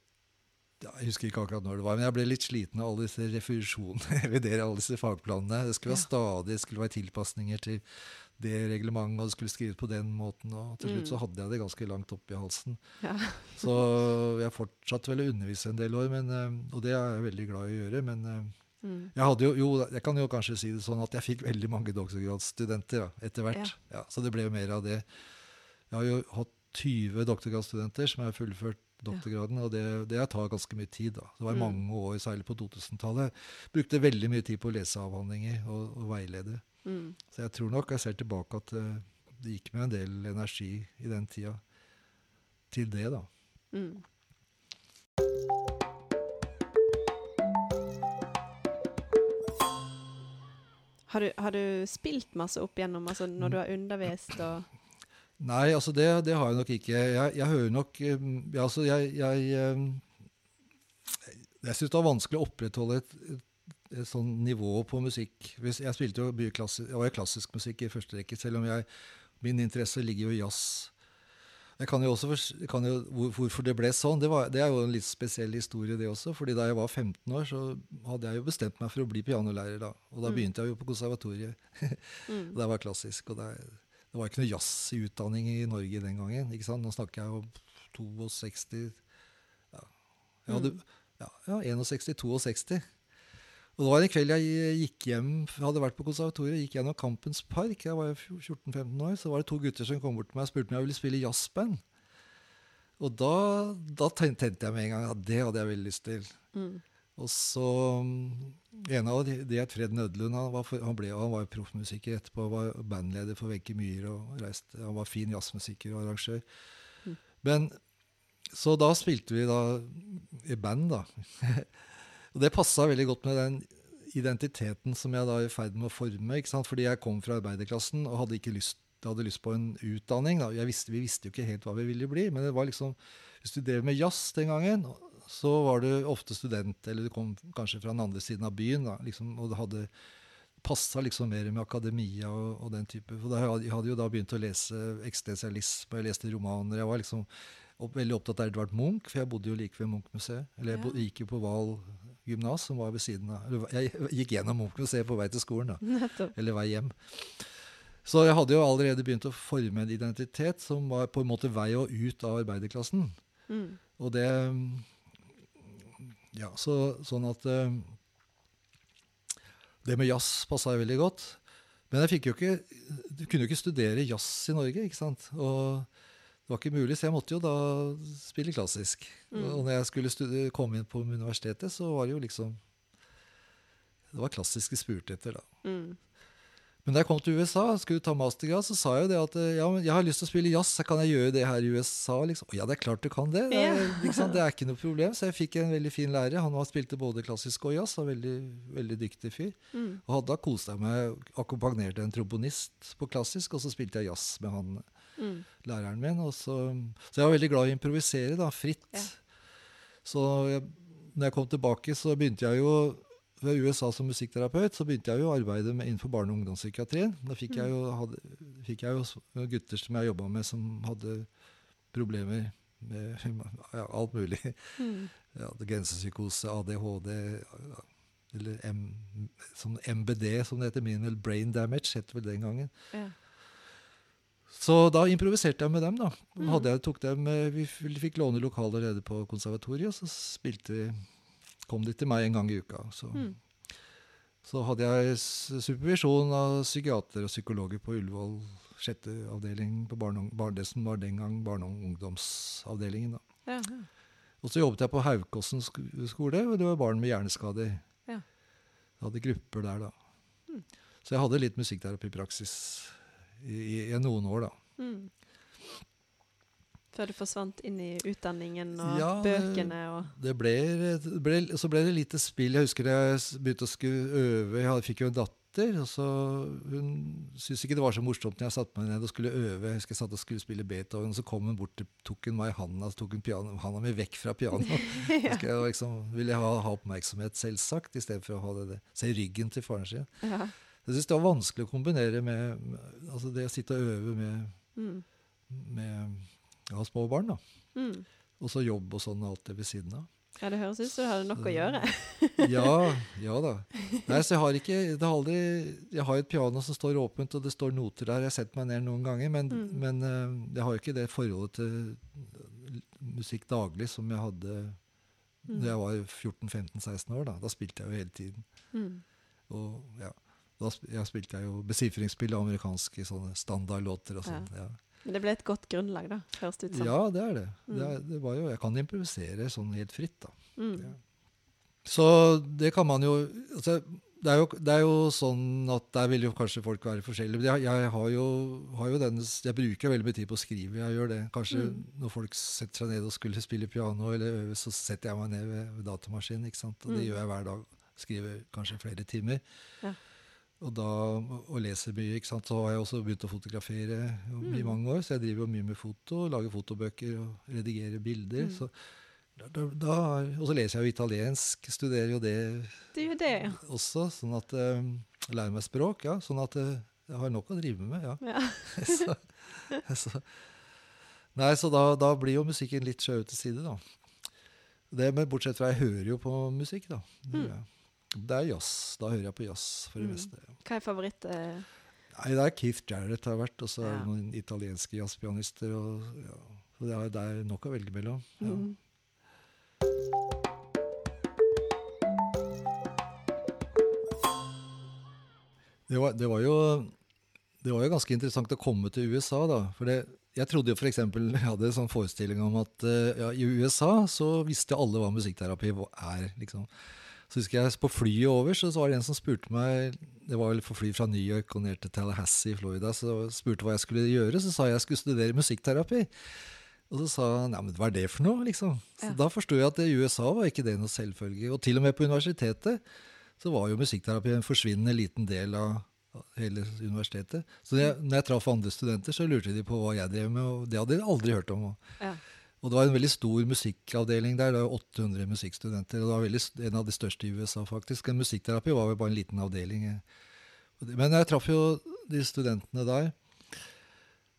[SPEAKER 2] Jeg husker ikke akkurat når det var, men jeg ble litt sliten av alle disse refusjonene. Alle disse fagplanene. Det skulle være stadig, det skulle være tilpasninger til det reglementet, og det skulle skrives på den måten. Og til slutt så mm. hadde jeg det ganske langt oppi halsen. Ja. så jeg fortsatte vel å undervise en del år, men, eh, og det er jeg veldig glad i å gjøre. men... Eh, mm. Jeg, hadde jo, jo, jeg kan jo kanskje si det sånn at jeg fikk veldig mange doktorgradsstudenter ja, etter hvert. Ja. Ja, så det ble jo mer av det. Jeg har jo hatt 20 doktorgradsstudenter som har fullført doktorgraden, og det, det tar ganske mye tid. da. Det var mm. mange år, særlig på 2000-tallet. Brukte veldig mye tid på å lese avhandlinger og, og veilede. Mm. Så jeg tror nok jeg ser tilbake at uh, det gikk med en del energi i den tida til det, da. Mm.
[SPEAKER 1] Har du, har du, spilt masse opp gjennom, altså når du har undervist og
[SPEAKER 2] Nei, altså det, det, har jeg nok ikke. Jeg, jeg hører nok ja, altså Jeg, jeg, jeg syns det var vanskelig å opprettholde et, et, et sånn nivå på musikk. Jeg spilte jo klassisk, var klassisk musikk i første rekke, selv om jeg, min interesse ligger jo i jazz. Jeg kan jo også kan jo, Hvorfor det ble sånn, det, var, det er jo en litt spesiell historie, det også. fordi da jeg var 15 år, så hadde jeg jo bestemt meg for å bli pianolærer da. Og da
[SPEAKER 1] Mm.
[SPEAKER 2] begynte jeg jo på konservatoriet.
[SPEAKER 1] Mm.
[SPEAKER 2] Det var klassisk. og det, det var ikke noe jazz i utdanning i Norge den gangen. ikke sant? Nå snakker jeg om 62 ja, jeg hadde,
[SPEAKER 1] Mm.
[SPEAKER 2] ja, ja 61-62. Og det var en kveld jeg gikk hjem, hadde vært på konservatoriet, gikk gjennom Kampens Park. Jeg var jo 14-15 år. Så var det to gutter som kom bort til meg og spurte om jeg ville spille jazzband. Og da, da tente jeg med en gang at det hadde jeg veldig lyst til.
[SPEAKER 1] Mm.
[SPEAKER 2] Og så mm, En av de, det het Fred Nødlund. Han var, for, han ble, han var proffmusiker etterpå. var bandleder for Wenche Myhre. og reiste, Han var fin jazzmusiker og arrangør.
[SPEAKER 1] Mm.
[SPEAKER 2] Men Så da spilte vi da i band, da. og det passa veldig godt med den identiteten som jeg da er i ferd med å forme. ikke sant? Fordi jeg kom fra arbeiderklassen og hadde ikke lyst, hadde lyst på en utdanning. Visste, vi visste jo ikke helt hva vi ville bli, men det var liksom Hvis du drev med jazz den gangen, så var du ofte student, eller du kom kanskje fra den andre siden av byen, da, liksom, og det hadde passa liksom mer med akademia og, og den type. For da, jeg hadde jo da begynt å lese eksistensialisme, jeg leste romaner. Jeg var liksom opp, veldig opptatt av Edvard Munch, for jeg bodde jo like ved Munch-museet. Eller jeg
[SPEAKER 1] Ja.
[SPEAKER 2] gikk jo på Val gymnas, som var ved siden av eller, Jeg gikk gjennom Munch-museet på vei til skolen, da.
[SPEAKER 1] Nettopp.
[SPEAKER 2] Eller vei hjem. Så jeg hadde jo allerede begynt å forme en identitet som var på en måte vei og ut av arbeiderklassen.
[SPEAKER 1] Mm.
[SPEAKER 2] Og det Ja, så, sånn at eh, Det med jazz passa veldig godt. Men jeg fikk jo ikke Du kunne jo ikke studere jazz i Norge, ikke sant? Og det var ikke mulig, så jeg måtte jo da spille klassisk.
[SPEAKER 1] Mm.
[SPEAKER 2] Og når jeg skulle komme inn på universitetet, så var det jo liksom Det var klassisk jeg spurte etter, da.
[SPEAKER 1] Mm.
[SPEAKER 2] Men da jeg kom til USA skulle ta mastergrad, så sa jeg jo det at ja, men jeg har lyst til å spille jazz, så kan jeg gjøre det her i USA? Liksom. Ja, det er klart du kan det. Det er, liksom, det er ikke noe problem. Så jeg fikk en veldig fin lærer. Han spilte både klassisk og jazz, og veldig, veldig dyktig fyr.
[SPEAKER 1] Mm.
[SPEAKER 2] Og da koste jeg meg, akkompagnerte en trombonist på klassisk, og så spilte jeg jazz med han
[SPEAKER 1] Mm.
[SPEAKER 2] læreren min. Og så, så jeg var veldig glad i å improvisere, da, fritt.
[SPEAKER 1] Ja.
[SPEAKER 2] Så jeg, når jeg kom tilbake, så begynte jeg jo ved USA som musikkterapeut, så begynte jeg jo å arbeide med, innenfor barne- og ungdomspsykiatrien. Da fikk jeg jo, hadde, fikk jeg jo gutter som jeg jobba med, som hadde problemer med ja, alt mulig.
[SPEAKER 1] Mm.
[SPEAKER 2] Ja, det grensepsykose, ADHD, eller M, som MBD, som det heter. Minimal brain damage, het vel den gangen.
[SPEAKER 1] Ja.
[SPEAKER 2] Så da improviserte jeg med dem. da. Hadde jeg, dem, eh, vi fikk låne lokaler nede på konservatoriet, og så spilte kom de til meg en gang i uka. Så,
[SPEAKER 1] Mm.
[SPEAKER 2] så hadde jeg supervisjon av psykiater og psykologer på Ullevål sjette avdeling, på barne, bar, det som var den gang barne- og ungdomsavdelingen. da.
[SPEAKER 1] Ja.
[SPEAKER 2] Og så jobbet jeg på Haukåsen skole, og det var barn med hjerneskader.
[SPEAKER 1] Ja.
[SPEAKER 2] Jeg hadde grupper der da.
[SPEAKER 1] Mm.
[SPEAKER 2] Så jeg hadde litt musikkterapi-praksis i, i, noen år, da.
[SPEAKER 1] Mm. Før du forsvant inn i utdanningen og
[SPEAKER 2] Ja,
[SPEAKER 1] bøkene og
[SPEAKER 2] Det ble, det ble, så ble det lite spill. Jeg husker jeg begynte å skulle øve. Jeg fikk jo en datter. og så Hun syntes ikke det var så morsomt når jeg satte meg ned og skulle øve. Jeg husker jeg satt og skulle spille Beethoven, og så kom hun bort tok hun meg i handa så tok hun piano, handa mi vekk fra pianoet.
[SPEAKER 1] ja.
[SPEAKER 2] Jeg liksom, ville ha, ha oppmerksomhet, selvsagt, istedenfor å ha det, det. se ryggen til faren sin.
[SPEAKER 1] ja.
[SPEAKER 2] Jeg syns det var vanskelig å kombinere med, med altså det å sitte og øve med,
[SPEAKER 1] Mm.
[SPEAKER 2] med ja, små barn. da.
[SPEAKER 1] Mm.
[SPEAKER 2] Og så jobb og sånn alt det ved siden av.
[SPEAKER 1] ja, det høres ut som du hadde nok å gjøre.
[SPEAKER 2] Ja, ja da. Nei, så jeg har ikke det har aldri, Jeg har et piano som står åpent, og det står noter der. Jeg har sett meg ned noen ganger, men,
[SPEAKER 1] Mm.
[SPEAKER 2] men eh, jeg har jo ikke det forholdet til musikk daglig som jeg hadde
[SPEAKER 1] Mm.
[SPEAKER 2] da jeg var 14-15-16 år. Da Da spilte jeg jo hele tiden.
[SPEAKER 1] Mm.
[SPEAKER 2] Og ja, da sp- jeg spilte jeg jo besifringsspill av amerikanske sånne standardlåter og sånn. Ja.
[SPEAKER 1] Men det ble et godt grunnlag, da, høres det ut som.
[SPEAKER 2] ja, det er det. det,
[SPEAKER 1] Mm.
[SPEAKER 2] er, det var jo, jeg kan improvisere sånn helt fritt, da.
[SPEAKER 1] Mm.
[SPEAKER 2] Ja. Så det kan man jo altså, det, er jo det er jo sånn at der vil jo kanskje folk være forskjellige. Men jeg, jeg, har, jo, har jo denne, jeg bruker veldig mye tid på å skrive. Jeg gjør det. Kanskje
[SPEAKER 1] Mm.
[SPEAKER 2] når folk setter seg ned og skulle spille piano, eller øve, så setter jeg meg ned ved, ved datamaskinen. ikke sant? Og det
[SPEAKER 1] Mm.
[SPEAKER 2] gjør jeg hver dag. Skriver kanskje flere timer.
[SPEAKER 1] Ja.
[SPEAKER 2] Og da, og leser mye. ikke sant? Så har jeg også begynt å fotografere i
[SPEAKER 1] Mm.
[SPEAKER 2] mange år. Så jeg driver jo mye med foto, lager fotobøker og redigerer bilder.
[SPEAKER 1] Mm.
[SPEAKER 2] så da, da, og så leser jeg jo italiensk, studerer jo det
[SPEAKER 1] Det jo det,
[SPEAKER 2] også, sånn at um, lærer meg språk. ja, Sånn at uh, jeg har nok å drive med. ja.
[SPEAKER 1] ja.
[SPEAKER 2] så, så, Nei, så da, da blir jo musikken litt skjøvet til side, da. Det, men bortsett fra jeg hører jo på musikk, da.
[SPEAKER 1] Mm.
[SPEAKER 2] Det er jazz. Da hører jeg på jazz for det
[SPEAKER 1] Mm.
[SPEAKER 2] meste. Ja.
[SPEAKER 1] Hva er favoritt? Eh?
[SPEAKER 2] Nei, det er Keith Jarrett har vært, og så er det noen italienske jazzpianister. Og, ja. Så det er, det er nok å velge mellom. Ja.
[SPEAKER 1] Mm.
[SPEAKER 2] Det, var, det, var jo, det var jo ganske interessant å komme til USA, da. For det, jeg trodde jo f.eks. Jeg hadde en sånn forestilling om at eh, ja, i USA så visste alle hva musikkterapi er. liksom. Så husker jeg På flyet over så, så var det en som spurte meg Det var vel for fly fra New York og ned til Tallahassee i Florida. Så spurte hva jeg skulle gjøre. Så sa jeg jeg skulle studere musikkterapi. Og så sa han ja, men hva er det for noe? liksom? Så
[SPEAKER 1] Ja.
[SPEAKER 2] Da forsto jeg at i USA var ikke det noe selvfølge. Og til og med på universitetet så var jo musikkterapi en forsvinnende liten del av av hele universitetet. Så jeg, når jeg traff andre studenter, så lurte de på hva jeg drev med, og det hadde de aldri hørt om. Og,
[SPEAKER 1] Ja.
[SPEAKER 2] Og det var en veldig stor musikkavdeling der. Det var 800 musikkstudenter. og det var veldig, en av de største i USA, faktisk. En musikkterapi var jo bare en liten avdeling. Men jeg traff jo de studentene der.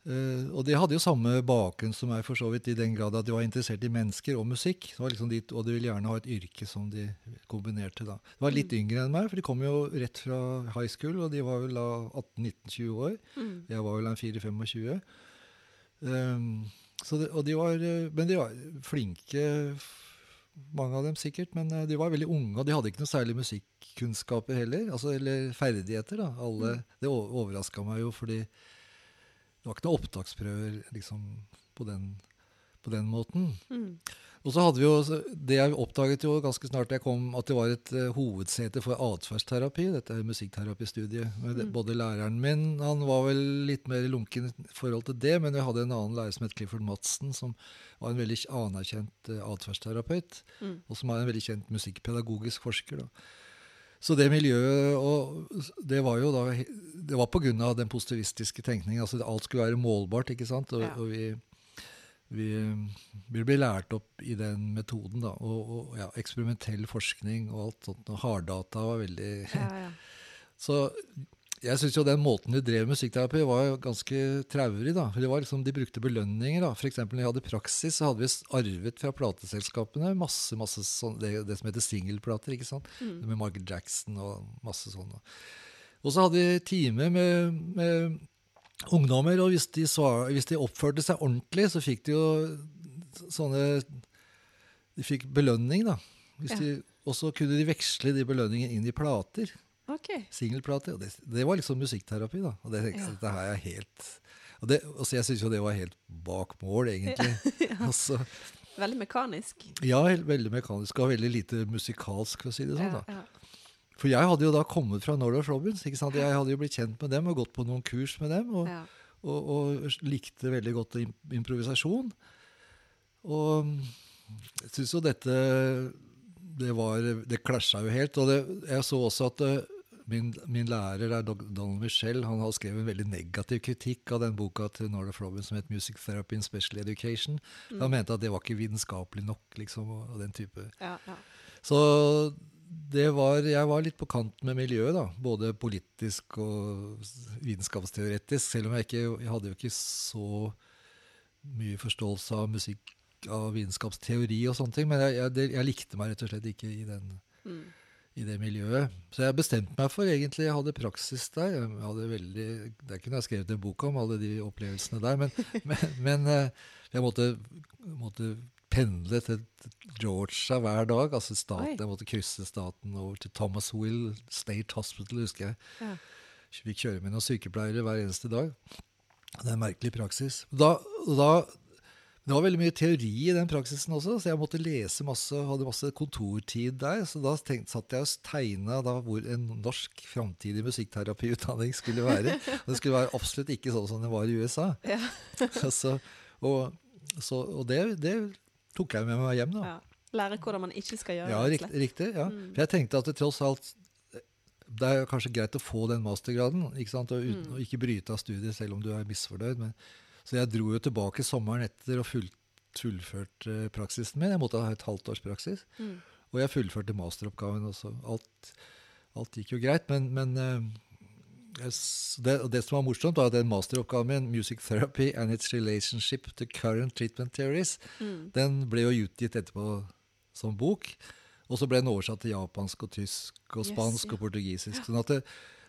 [SPEAKER 2] eh, og de hadde jo samme bakgrunn som meg, for så vidt, i den grad at de var interessert i mennesker og musikk. Liksom de, og de ville gjerne ha et yrke som de kombinerte. da. De var litt yngre enn meg, for de kom jo rett fra high school, og de var vel da 18-19-20 år.
[SPEAKER 1] Mm.
[SPEAKER 2] Jeg var vel en 4-25. Um, det, og de var, eh, men de var flinke, mange av dem sikkert. Men eh, de var veldig unge, og de hadde ikke noe særlig musikkunnskaper heller. Altså, eller ferdigheter. da. Alle, Det overraska meg jo, fordi det var ikke noen opptaksprøver liksom, på, den, på den måten.
[SPEAKER 1] Mm.
[SPEAKER 2] Og så hadde vi jo, Det jeg oppdaget jo ganske snart jeg kom, at det var et uh, hovedsete for atferdsterapi. Dette er musikkterapistudiet.
[SPEAKER 1] Mm.
[SPEAKER 2] Både læreren min han var vel litt mer lunken i forhold til det, men jeg hadde en annen lærer som het Clifford Madsen, som var en veldig anerkjent uh, atferdsterapeut,
[SPEAKER 1] Mm.
[SPEAKER 2] og som er en veldig kjent musikkpedagogisk forsker. da. Så det miljøet og Det var jo da Det var pga. den positivistiske tenkningen. altså Alt skulle være målbart, ikke sant? Og,
[SPEAKER 1] Ja.
[SPEAKER 2] og vi, vi, vi blir lært opp i den metoden, da. Og, og ja, eksperimentell forskning og alt sånt. Og harddata var veldig
[SPEAKER 1] Ja, ja.
[SPEAKER 2] Så jeg syns jo den måten de drev musikkterapi, var jo ganske traurig. da. Det var liksom, De brukte belønninger. da. F.eks. når jeg hadde praksis, så hadde vi arvet fra plateselskapene masse, masse sånn, det, det som heter singelplater. ikke sant?
[SPEAKER 1] Mm.
[SPEAKER 2] Med Michael Jackson og masse sånn. Og så hadde vi time med, med ungdommer, og hvis de, svar, hvis de oppførte seg ordentlig, så fikk de jo sånne De fikk belønning, da.
[SPEAKER 1] Ja.
[SPEAKER 2] og så kunne de veksle de belønningene inn i plater
[SPEAKER 1] Okay.
[SPEAKER 2] Singelplater. Og det, det var liksom musikkterapi, da. Og det
[SPEAKER 1] Ja.
[SPEAKER 2] dette her er helt og det, altså Jeg syns jo det var helt bak mål, egentlig. altså,
[SPEAKER 1] Veldig mekanisk.
[SPEAKER 2] ja, veldig mekanisk og veldig lite musikalsk, for å si det sånn.
[SPEAKER 1] Ja,
[SPEAKER 2] da. For jeg hadde jo da kommet fra Nordoff Robins. ikke sant? Jeg hadde jo blitt kjent med dem og gått på noen kurs med dem. Og,
[SPEAKER 1] Ja.
[SPEAKER 2] og, og likte veldig godt improvisasjon. Og jeg syns jo dette Det var Det klasja jo helt. Og det, jeg så også at eh, min, min lærer er Donald Michel, han har skrevet en veldig negativ kritikk av den boka til Nordoff Robbins som het 'Music Therapy in Special Education'. Han mente at det var ikke vitenskapelig nok, liksom, og den type
[SPEAKER 1] Ja, ja.
[SPEAKER 2] så det var, jeg var litt på kant med miljøet, da. Både politisk og vitenskapsteoretisk. Selv om jeg ikke jeg hadde jo ikke så mye forståelse av musikk, av vitenskapsteori og sånne ting. Men jeg, jeg, jeg likte meg rett og slett ikke i, den,
[SPEAKER 1] Mm.
[SPEAKER 2] i det miljøet. Så jeg bestemte meg for egentlig Jeg hadde praksis der. Jeg hadde veldig, Det kunne jeg skrevet en bok om alle de opplevelsene der. Men, men, men eh, jeg måtte, måtte pendle til Georgia hver dag. altså staten,
[SPEAKER 1] Oi.
[SPEAKER 2] Jeg måtte krysse staten over til Thomas Will State Hospital, husker jeg.
[SPEAKER 1] Ja.
[SPEAKER 2] Fikk kjøre med noen sykepleiere hver eneste dag. Det er en merkelig praksis. Da, da, det var veldig mye teori i den praksisen også, så jeg måtte lese masse, hadde masse kontortid der. Så da tenkte, satt jeg og tegna da hvor en norsk framtidig musikkterapiutdanning skulle være. Og det skulle være absolutt ikke sånn som det var i USA.
[SPEAKER 1] Ja.
[SPEAKER 2] så, og så, og det, det tok jeg med meg hjem, da.
[SPEAKER 1] ja. Lære hvordan man ikke skal gjøre
[SPEAKER 2] Ja,
[SPEAKER 1] det.
[SPEAKER 2] riktig. riktig ja.
[SPEAKER 1] Mm.
[SPEAKER 2] For jeg tenkte at det tross alt Det er kanskje greit å få den mastergraden, ikke sant? Og, uten,
[SPEAKER 1] Mm.
[SPEAKER 2] ikke bryte av studiet selv om du er misfornøyd. Men, så jeg dro jo tilbake sommeren etter og fullt, fullførte praksisen min. Jeg måtte ha et halvt års praksis.
[SPEAKER 1] Mm.
[SPEAKER 2] Og jeg fullførte masteroppgaven også. Alt, alt gikk jo greit, men, men Yes, det, det som var morsomt, var at den masteroppgaven min, 'Music Therapy and its Relationship to Current Treatment Theories', den ble jo utgitt etterpå som bok. Og så ble den oversatt til japansk og tysk og
[SPEAKER 1] Yes,
[SPEAKER 2] spansk
[SPEAKER 1] ja.
[SPEAKER 2] og portugisisk. sånn at det,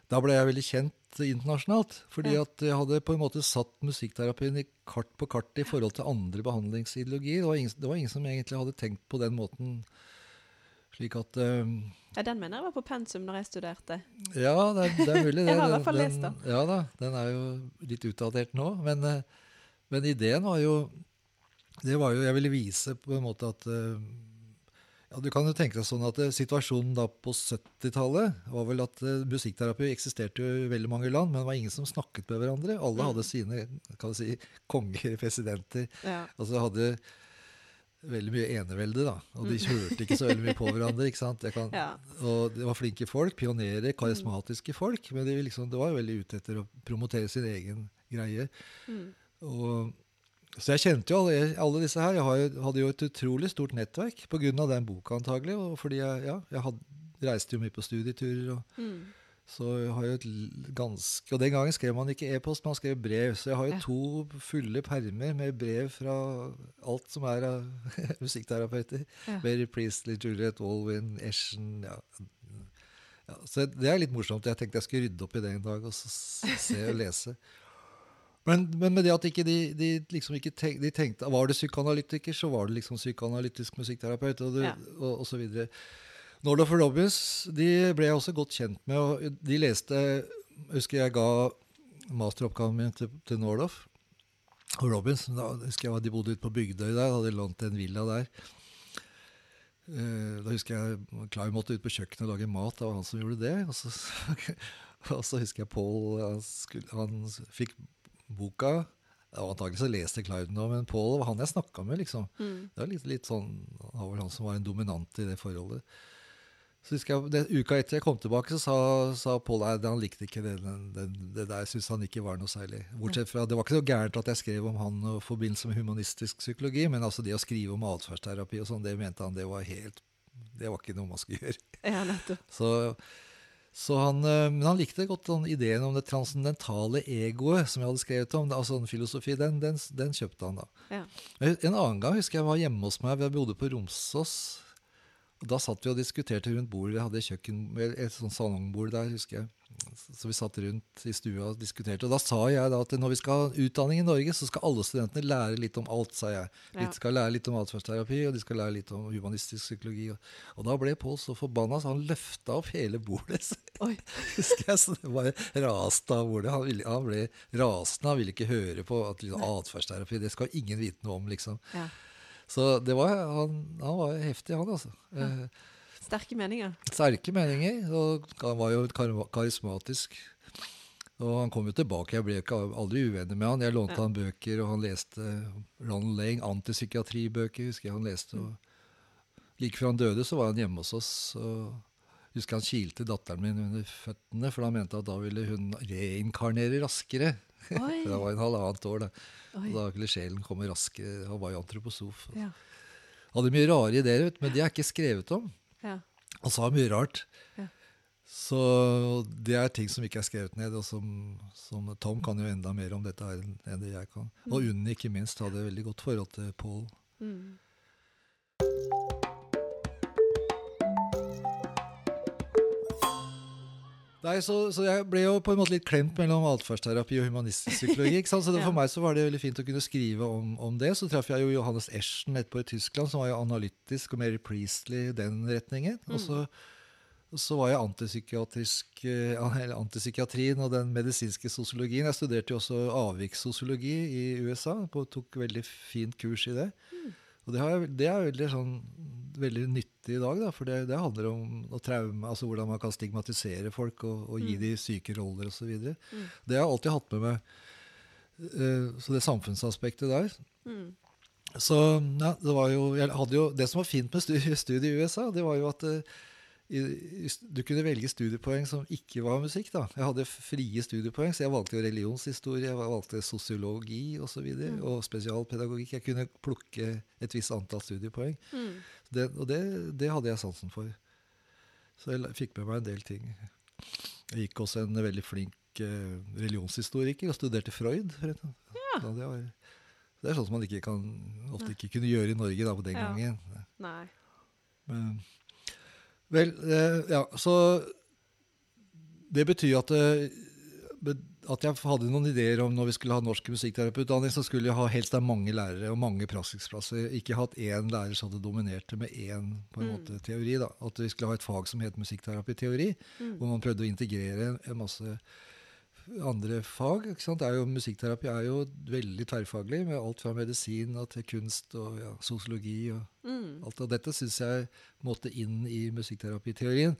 [SPEAKER 2] da ble jeg veldig kjent internasjonalt. Fordi at jeg hadde på en måte satt musikkterapien i kart på kart i forhold til andre behandlingsideologier. Det var ingen, det var ingen som egentlig hadde tenkt på den måten. Slik at eh,
[SPEAKER 1] Ja, den mener jeg var på pensum når jeg studerte.
[SPEAKER 2] ja, det det er mulig.
[SPEAKER 1] Jeg har i hvert fall lest
[SPEAKER 2] den, Ja da, den er jo litt utdatert nå. Men, eh, men ideen var jo Det var jo Jeg ville vise på en måte at eh, ja, Du kan jo tenke deg sånn at eh, situasjonen da på 70-tallet var vel at musikkterapi eksisterte jo i veldig mange land, men det var ingen som snakket med hverandre. Alle
[SPEAKER 1] Mm.
[SPEAKER 2] hadde sine kan du si, konger, presidenter.
[SPEAKER 1] Ja.
[SPEAKER 2] Altså hadde veldig mye enevelde, da. Og de hørte ikke så veldig mye på hverandre. ikke sant? Jeg kan,
[SPEAKER 1] Ja.
[SPEAKER 2] og det var flinke folk, pionerer, karismatiske folk. Men de, liksom, det var veldig ute etter å promotere sin egen greie.
[SPEAKER 1] Mm.
[SPEAKER 2] Og, så jeg kjente jo alle, alle disse her. Jeg jo, hadde jo et utrolig stort nettverk pga. den boka, antagelig. Og fordi jeg, ja, jeg had, reiste jo mye på studieturer. og
[SPEAKER 1] Mm.
[SPEAKER 2] Så jeg har jo et ganske Og den gangen skrev man ikke e-post, man skrev brev. Så jeg har jo
[SPEAKER 1] Ja.
[SPEAKER 2] to fulle permer med brev fra alt som er av musikkterapeuter.
[SPEAKER 1] Ja.
[SPEAKER 2] Mary Priestley, Juliette Walwyn, Eschen ja. ja. Så det er litt morsomt. Jeg tenkte jeg skulle rydde opp i det en dag og så se og lese. Men, men med det at ikke de, de liksom ikke tenk, de tenkte Var det psykoanalytiker, så var det liksom psykoanalytisk musikkterapeut og,
[SPEAKER 1] du,
[SPEAKER 2] og, og så videre. Nordoff og Robbins de ble jeg også godt kjent med. og De leste Jeg husker jeg ga masteroppgaven min til, til Nordoff og Robbins. Da husker jeg De bodde ute på Bygdøy der, hadde lånt en villa der. Eh, Da husker jeg Clive måtte ut på kjøkkenet og lage mat. Det var han som gjorde det. Og så, og så husker jeg Paul han, han fikk boka. Antakelig så leste Clive den òg, men Paul var han jeg snakka med. liksom.
[SPEAKER 1] Mm.
[SPEAKER 2] Det var litt, litt sånn, Han var vel han som var en dominant i det forholdet. Så husker jeg, det, Uka etter jeg kom tilbake, så sa, sa Paul at han likte ikke det. Den, den, det der syntes han ikke var noe særlig. Bortsett fra, Det var ikke så gærent at jeg skrev om han og forbindelse med humanistisk psykologi, men altså det å skrive om atferdsterapi og sånn, det mente han det var helt Det var ikke noe man skulle gjøre.
[SPEAKER 1] Ja, nettopp.
[SPEAKER 2] Så, så han, eh, men han likte godt den ideen om det transcendentale egoet som jeg hadde skrevet om. altså en filosofi, den, den, den kjøpte han da.
[SPEAKER 1] Ja.
[SPEAKER 2] En annen gang husker jeg var hjemme hos meg. Vi bodde på Romsås. Og Da satt vi og diskuterte rundt bordet. Vi hadde kjøkken, et sånt salongbord der, husker jeg. Så vi satt rundt i stua og diskuterte. Og da sa jeg da at når vi skal ha utdanning i Norge, så skal alle studentene lære litt om alt, sa jeg. De skal lære litt om atferdsterapi, og de skal lære litt om humanistisk psykologi. Og, da ble Pål så forbanna, så han løfta opp hele bordet. Husker jeg, så det bare raste av bordet. Han, ville, han ble rasende, han ville ikke høre på at liksom, atferdsterapi. Det skal ingen vite noe om, liksom.
[SPEAKER 1] Ja.
[SPEAKER 2] Så det var, han, han var heftig, han altså. Ja.
[SPEAKER 1] Sterke meninger.
[SPEAKER 2] sterke meninger, og han var jo kar karismatisk. Og han kom jo tilbake. Jeg ble aldri uvenner med han. Jeg lånte
[SPEAKER 1] Ja.
[SPEAKER 2] han bøker, og han leste Ronald Lang, antipsykiatribøker, husker jeg han leste. Og like før han døde, så var han hjemme hos oss. og husker han kilte datteren min under føttene, for han mente at da ville hun reinkarnere raskere. Det var en halvannet år, da.
[SPEAKER 1] Oi.
[SPEAKER 2] Og da ville sjelen komme raskere. Han var jo antroposof.
[SPEAKER 1] Ja.
[SPEAKER 2] Hadde mye rare ideer, vet men de er ikke skrevet om.
[SPEAKER 1] Ja.
[SPEAKER 2] Han sa mye rart.
[SPEAKER 1] Ja.
[SPEAKER 2] Så det er ting som ikke er skrevet ned, og som, som Tom kan jo enda mer om dette her enn det jeg kan. Og Unni ikke minst hadde veldig godt forhold til Paul.
[SPEAKER 1] Mm.
[SPEAKER 2] Nei, så, så jeg ble jo på en måte litt klemt mellom atferdsterapi og humanistisk psykologi. ikke sant? Så det, for meg så var det veldig fint å kunne skrive om, om det. Så traff jeg jo Johannes Eschen etterpå i Tyskland, som var jo analytisk, og mer priestly i den retningen. Og så, så var antipsykiatrisk, eh, antipsykiatrien og den medisinske sosiologien. Jeg studerte jo også avvikssosiologi i USA, og tok veldig fint kurs i det. Og det, har jeg, det er veldig, sånn, veldig nyttig i dag, da, for det, det handler om traume, altså hvordan man kan stigmatisere folk og, og gi dem syke roller osv. Det har jeg alltid hatt med meg. Uh, Så det samfunnsaspektet der.
[SPEAKER 1] Mm.
[SPEAKER 2] Så ja, det var jo, jo Det som var fint med studiet studie i USA, det var jo at i, du kunne velge studiepoeng som ikke var musikk. da. Jeg hadde frie studiepoeng, så jeg valgte jo religionshistorie, jeg valgte sosiologi osv. Og, så videre, og spesialpedagogikk. Jeg kunne plukke et visst antall studiepoeng.
[SPEAKER 1] Mm.
[SPEAKER 2] Det, og det, det hadde jeg sansen for. Så jeg fikk med meg en del ting. Jeg gikk også en veldig flink eh, religionshistoriker og studerte Freud.
[SPEAKER 1] Ja.
[SPEAKER 2] Det, var, det er sånt man ikke kan, ofte ikke kunne gjøre i Norge da, på den
[SPEAKER 1] Ja.
[SPEAKER 2] gangen.
[SPEAKER 1] Nei.
[SPEAKER 2] Men, vel, eh, ja, så Det betyr at, eh, at jeg hadde noen ideer om når vi skulle ha norsk musikkterapeututdanning, så skulle jeg ha helst ha mange lærere og mange praksisplasser. Ikke hatt én lærer som hadde dominert med én på en
[SPEAKER 1] Mm.
[SPEAKER 2] måte, teori. da. At vi skulle ha et fag som het musikkterapiteori,
[SPEAKER 1] Mm.
[SPEAKER 2] hvor man prøvde å integrere en, en masse andre fag. Er jo, musikkterapi er jo veldig tverrfaglig, med alt fra medisin og til kunst og ja, sosiologi. og
[SPEAKER 1] Mm.
[SPEAKER 2] Alt Og dette syns jeg måtte inn i musikkterapiteorien.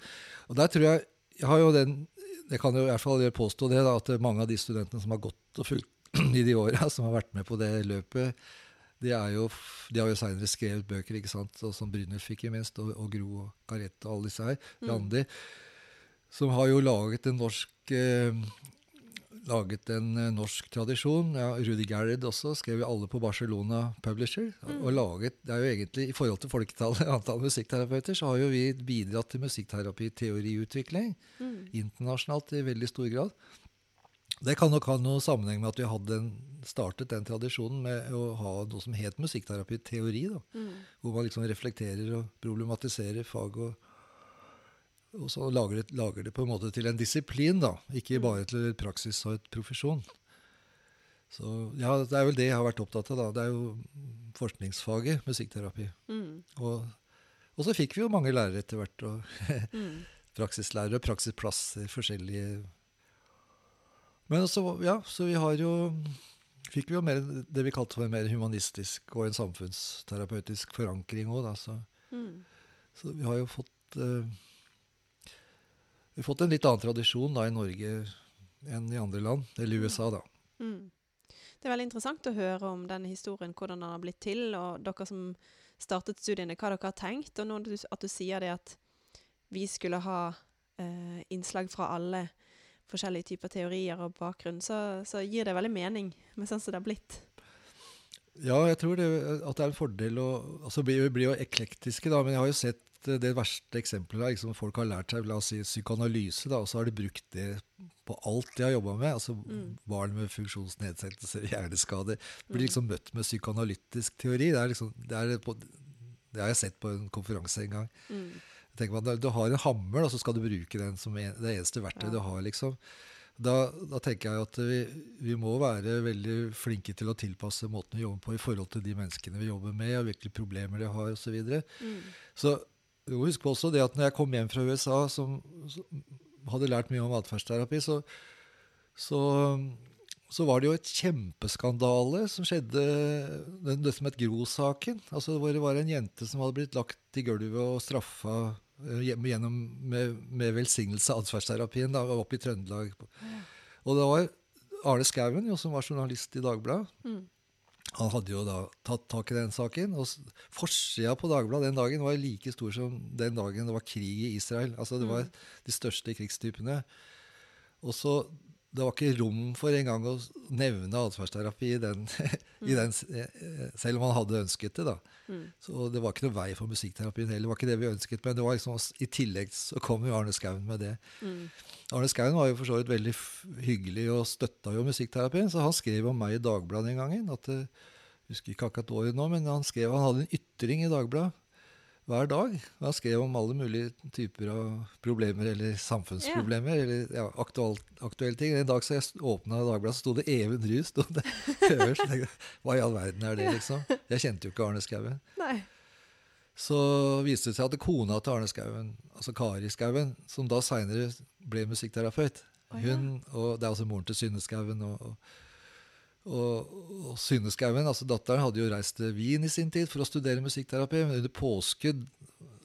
[SPEAKER 2] Og der tror jeg jeg har jo den, Jeg kan jo i hvert fall påstå det, da, at mange av de studentene som har gått og fulgt i de åra, som har vært med på det løpet, de, er jo, de har jo seinere skrevet bøker, ikke sant, og som Brynolf ikke minst, og, og Gro og Karette og alle disse her,
[SPEAKER 1] Mm.
[SPEAKER 2] Randi, som har jo laget en norsk eh, laget en eh, norsk tradisjon. Ja, Rudi Gerrard også skrev jo alle på Barcelona Publisher.
[SPEAKER 1] Mm.
[SPEAKER 2] Og laget, det er jo egentlig, I forhold til folketallet, antall musikkterapeuter, så har jo vi bidratt til musikkterapi-teoriutvikling
[SPEAKER 1] Mm.
[SPEAKER 2] internasjonalt i veldig stor grad. Det kan nok ha noe sammenheng med at vi hadde en, startet den tradisjonen med å ha noe som het musikkterapi-teori.
[SPEAKER 1] Mm.
[SPEAKER 2] Hvor man liksom reflekterer og problematiserer fag og, og så lager det, lager det på en måte til en disiplin, da. Ikke bare til praksis og et profesjon. Så ja, det er vel det jeg har vært opptatt av, da. Det er jo forskningsfaget musikkterapi.
[SPEAKER 1] Mm.
[SPEAKER 2] Og, og så fikk vi jo mange lærere etter hvert. og
[SPEAKER 1] Mm.
[SPEAKER 2] praksislærere og praksisplasser, forskjellige Men så, ja, så vi har jo Fikk vi jo mer det vi kalte for en mer humanistisk og en samfunnsterapeutisk forankring òg, da. Så,
[SPEAKER 1] Mm.
[SPEAKER 2] så vi har jo fått eh, Vi har fått en litt annen tradisjon da i Norge enn i andre land, eller i USA, da.
[SPEAKER 1] Mm. Det er veldig interessant å høre om denne historien, hvordan den har blitt til, og dere som startet studiene, hva dere har tenkt, og du- at du sier det at vi skulle ha eh, innslag fra alle forskjellige typer teorier og bakgrunn, så, så gir det veldig mening med sånn som det har blitt.
[SPEAKER 2] Ja, jeg tror det, at det er en fordel å altså Vi blir jo eklektiske, da, men jeg har jo sett det verste eksempelet. er Liksom, folk har lært seg la oss si, psykoanalyse, da, og så har de brukt det på alt de har jobba med. altså
[SPEAKER 1] Mm.
[SPEAKER 2] Barn med funksjonsnedsettelser, hjerneskader. Blir
[SPEAKER 1] Mm.
[SPEAKER 2] liksom møtt med psykoanalytisk teori. Det, er liksom, det, på, det har jeg sett på en konferanse en gang.
[SPEAKER 1] Mm.
[SPEAKER 2] Man, Du har en hammer, og så skal du bruke den som en, det eneste verktøyet
[SPEAKER 1] Ja.
[SPEAKER 2] du har. liksom. Da, da tenker jeg at vi, vi må være veldig flinke til å tilpasse måten vi jobber på i forhold til de menneskene vi jobber med, og hvilke problemer de har osv. Så, videre.
[SPEAKER 1] Mm.
[SPEAKER 2] så må huske på også det at når jeg kom hjem fra USA, som, som hadde lært mye om atferdsterapi, så, så, så var det jo et kjempeskandale som skjedde, det, det som het Gro-saken. Altså Hvor det var en jente som hadde blitt lagt i gulvet og straffa eh, gjennom, med, med velsignelse av atferdsterapien oppe i Trøndelag. Og det var Arne Skouen, som var journalist i Dagbladet.
[SPEAKER 1] Mm.
[SPEAKER 2] Han hadde jo da tatt tak i den saken. og Forsida på Dagbladet den dagen var like stor som den dagen det var krig i Israel. Altså Det var
[SPEAKER 1] Mm.
[SPEAKER 2] de største krigstypene. Og så Det var ikke rom for engang å nevne atferdsterapi i den, i den, eh, selv om han hadde ønsket det. da.
[SPEAKER 1] Mm.
[SPEAKER 2] Så det var ikke noe vei for musikkterapien heller. Det var ikke det vi ønsket, men det var liksom, i tillegg så kom jo Arne Skouen med det.
[SPEAKER 1] Mm.
[SPEAKER 2] Arne Skouen var jo for så vidt veldig hyggelig og støtta jo musikkterapien, så han skrev om meg i Dagbladet en gang. At, eh, jeg husker ikke akkurat året nå, men han skrev han hadde en ytring i Dagbladet hver dag. Han skrev om alle mulige typer av problemer, eller samfunnsproblemer, eller ja, aktuell, aktuelle ting. En dag så jeg åpna Dagbladet, så sto det Even Ruud stod det øverst. Jeg Hva i all verden er det, liksom? Jeg kjente jo ikke Arne Skouen. Så viste det seg at kona til Arne Skouen, altså Kari Skouen, som da seinere ble musikkterapeut Hun, og Det er altså moren til Synne Skouen. Og, og, og, og Synneskauen, altså datteren, hadde jo reist til Wien i sin tid for å studere musikkterapi. Men under påskudd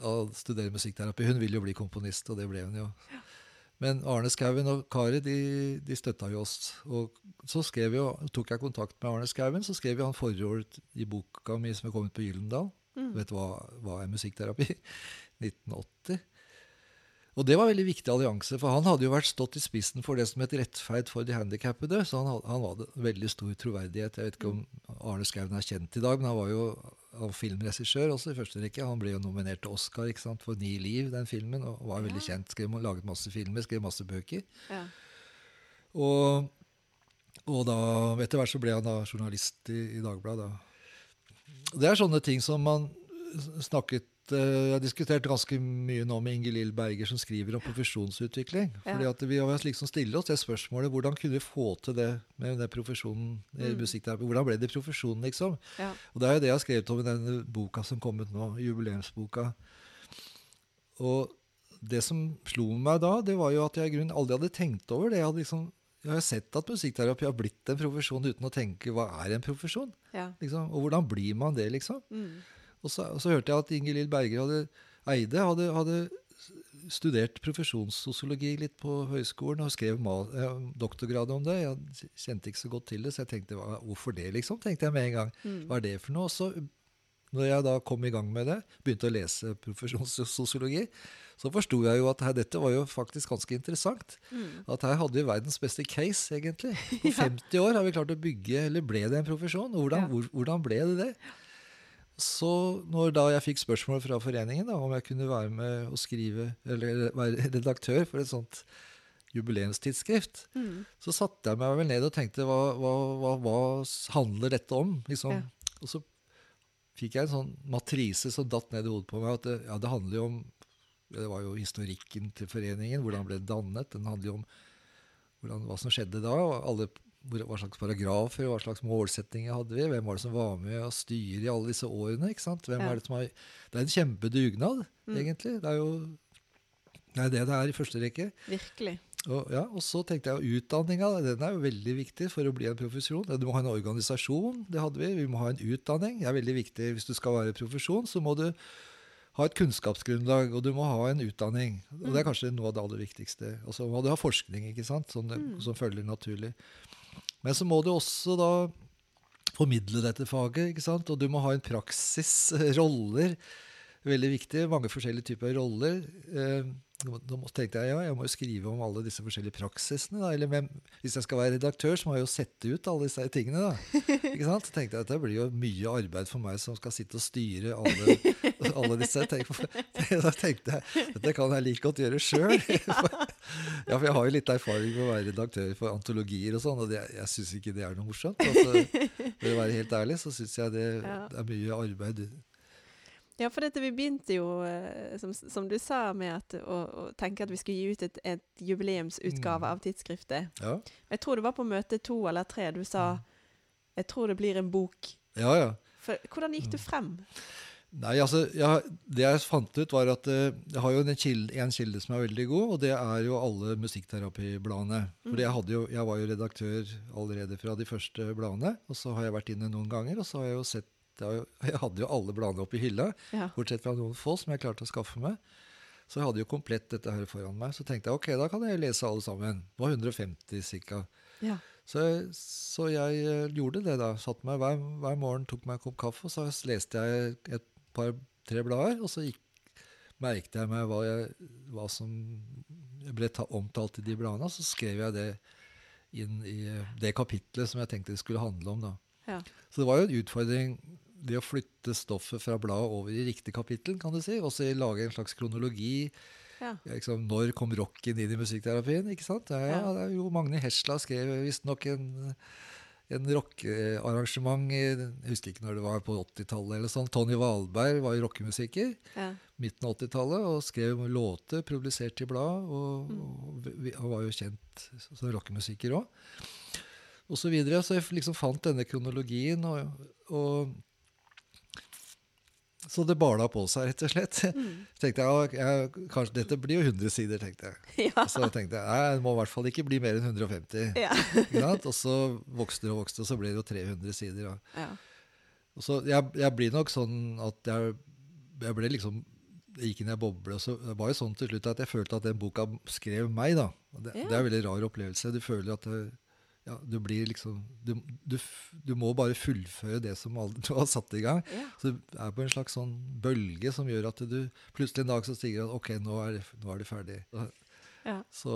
[SPEAKER 2] av å studere musikkterapi Hun ville jo bli komponist, og det ble hun jo. Men Arne Skauen og Kari de, de støtta jo oss. Og så skrev jo, tok jeg kontakt med Arne Skauen, så skrev jo han forord i boka mi som er kommet på Gyllendal.
[SPEAKER 1] Mm.
[SPEAKER 2] Vet du hva, hva er musikkterapi? 1980. Og det var en veldig viktig allianse, for han hadde jo vært stått i spissen for det som het rettferd for de handikappede, så han, han hadde veldig stor troverdighet. Jeg vet ikke om Arne Skouen er kjent i dag, men han var jo han filmregissør også i første rekke. Han ble jo nominert til Oscar sant, for Ni liv, den filmen, og var veldig
[SPEAKER 1] Ja.
[SPEAKER 2] kjent. Skrev, laget masse filmer, skrev masse bøker.
[SPEAKER 1] Ja.
[SPEAKER 2] Og, og da, etter hvert så ble han da journalist i, i Dagbladet. Det er sånne ting som man snakket Jeg har diskutert ganske mye nå med Inge Lill Berger, som skriver om profesjonsutvikling. Fordi at Vi har liksom stiller oss det spørsmålet hvordan kunne vi få til det med den profesjonen
[SPEAKER 1] Mm.
[SPEAKER 2] musikkterapi? Hvordan ble det profesjonen, liksom?
[SPEAKER 1] Ja.
[SPEAKER 2] Og Det er jo det jeg har skrevet om i denne boka som kom ut nå, jubileumsboka. Og det som slo meg da, det var jo at jeg i grunnen aldri hadde tenkt over det. Jeg hadde liksom, jeg har sett at musikkterapi har blitt en profesjon uten å tenke hva er en profesjon?
[SPEAKER 1] Ja.
[SPEAKER 2] Liksom? Og hvordan blir man det, liksom?
[SPEAKER 1] Mm.
[SPEAKER 2] Og så, og så hørte jeg at Inger Lill Berger hadde, Eide hadde, hadde studert profesjonssosiologi litt på høyskolen og skrev doktorgrad om det. Jeg kjente ikke så godt til det, så jeg tenkte hvorfor det, liksom? tenkte jeg med en gang.
[SPEAKER 1] Mm.
[SPEAKER 2] Hva er det for noe? Og så, når jeg da kom i gang med det, begynte å lese profesjonssosiologi, så forsto jeg jo at her, dette var jo faktisk ganske interessant.
[SPEAKER 1] Mm.
[SPEAKER 2] At her hadde vi verdens beste case, egentlig. På 50 år har vi klart å bygge Eller ble det en profesjon? Hvordan,
[SPEAKER 1] Ja.
[SPEAKER 2] hvor, hvordan ble det det? Så når da jeg fikk spørsmål fra foreningen da, om jeg kunne være med og skrive, eller være redaktør for et sånt jubileumstidsskrift,
[SPEAKER 1] Mm.
[SPEAKER 2] så satte jeg meg vel ned og tenkte hva, hva, hva, hva handler dette om? Liksom.
[SPEAKER 1] Ja.
[SPEAKER 2] Og så fikk jeg en sånn matrise som datt ned i hodet på meg. at Det, ja, det handler jo om Det var jo historikken til foreningen, hvordan ble dannet. Den handler jo om hvordan, hva som skjedde da. og alle, hva slags paragrafer, hva slags målsettinger hadde vi? Hvem var det som var med å styre i alle disse årene? ikke sant? Hvem
[SPEAKER 1] Ja.
[SPEAKER 2] er det, som har, det er en kjempedugnad,
[SPEAKER 1] Mm.
[SPEAKER 2] egentlig. Det er jo det er det det er i første rekke.
[SPEAKER 1] Virkelig.
[SPEAKER 2] Og, ja, og så tenkte jeg utdanninga den er jo veldig viktig for å bli en profesjon. Du må ha en organisasjon, det hadde vi. Vi må ha en utdanning. Det er veldig viktig Hvis du skal være profesjon, så må du ha et kunnskapsgrunnlag, og du må ha en utdanning. Og Det er kanskje noe av det aller viktigste. Og så må du ha forskning, ikke sant, som,
[SPEAKER 1] Mm.
[SPEAKER 2] som følger naturlig. Men så må du også da formidle dette faget, ikke sant? og du må ha en praksis, roller. Veldig viktig. Mange forskjellige typer roller. Eh, nå tenkte jeg ja, jeg må jo skrive om alle disse forskjellige praksisene. Da. Eller hvem, hvis jeg skal være redaktør, så må jeg jo sette ut alle disse tingene. Da. Ikke sant? Så tenkte jeg at det blir jo mye arbeid for meg som skal sitte og styre alle, alle disse. Tenk, da tenkte jeg dette kan jeg like godt gjøre sjøl. Ja, for jeg har jo litt erfaring med å være redaktør for antologier og sånn, og det, jeg syns ikke det er noe morsomt. Altså, for å være helt ærlig, så syns jeg det, det er mye arbeid.
[SPEAKER 1] Ja, for dette, vi begynte jo, eh, som, som du sa, med at, å, å tenke at vi skulle gi ut et, et jubileumsutgave
[SPEAKER 2] Mm.
[SPEAKER 1] av tidsskriftet.
[SPEAKER 2] Ja,
[SPEAKER 1] Jeg tror det var på møte to eller tre du sa jeg tror det blir en bok.
[SPEAKER 2] ja. ja.
[SPEAKER 1] For, hvordan gikk du
[SPEAKER 2] Mm.
[SPEAKER 1] frem?
[SPEAKER 2] Nei, altså, jeg, Det jeg fant ut, var at eh, jeg har jo en kilde, en kilde som er veldig god, og det er jo alle musikkterapibladene. For jeg, jeg var jo redaktør allerede fra de første bladene, og så har jeg vært inne noen ganger, og så har jeg jo sett jo, jeg hadde jo alle bladene oppi hylla,
[SPEAKER 1] Ja.
[SPEAKER 2] bortsett fra noen få som jeg klarte å skaffe meg. Så jeg hadde jo komplett dette her foran meg. Så tenkte jeg ok, da kan jeg lese alle sammen. Det var 150 ca.
[SPEAKER 1] ja.
[SPEAKER 2] Så, så jeg eh, gjorde det, da. Satt meg hver, hver morgen, tok meg en kopp kaffe, og så leste jeg et par-tre blader. Og så gikk, merket jeg meg hva, jeg, hva som ble ta, omtalt i de bladene, og så skrev jeg det inn i det kapitlet som jeg tenkte det skulle handle om. da.
[SPEAKER 1] Ja.
[SPEAKER 2] Så det var jo en utfordring det å flytte stoffet fra bladet over i riktig kapittel, kan du si. Og så lage en slags kronologi.
[SPEAKER 1] Ja.
[SPEAKER 2] Liksom, når kom rocken inn i musikkterapien? ikke sant? Ja, ja, er jo Magne Hesla skrev visstnok en, en rockearrangement Jeg husker ikke når det var, på 80-tallet eller sånn. Tony Wahlberg var jo rockemusiker
[SPEAKER 1] ja.
[SPEAKER 2] midten av 80-tallet og skrev låter publisert i blad. Og, og vi, han var jo kjent som rockemusiker òg. Og så videre. Så jeg liksom fant denne kronologien, og, og Så det bala på seg, rett og slett.
[SPEAKER 1] Mm.
[SPEAKER 2] Tenkte jeg, jeg kanskje, Dette blir jo 100 sider, tenkte jeg.
[SPEAKER 1] ja.
[SPEAKER 2] Så tenkte jeg nei, det må i hvert fall ikke bli mer enn 150.
[SPEAKER 1] ja.
[SPEAKER 2] Og så vokste det og vokste, og så ble det jo 300 sider.
[SPEAKER 1] Ja.
[SPEAKER 2] Og så jeg, jeg blir nok sånn at jeg, jeg ble liksom jeg gikk inn i en boble, og så det var jo sånn til slutt at jeg følte at den boka skrev meg. da. Det,
[SPEAKER 1] Ja.
[SPEAKER 2] det er en veldig rar opplevelse. Du føler at det, ja, du blir liksom du, du, du må bare fullføre det som du har satt i gang.
[SPEAKER 1] ja.
[SPEAKER 2] Så du er på en slags sånn bølge som gjør at du plutselig en dag så stiger at ok, nå er nå er du ferdig.
[SPEAKER 1] Ja.
[SPEAKER 2] Så,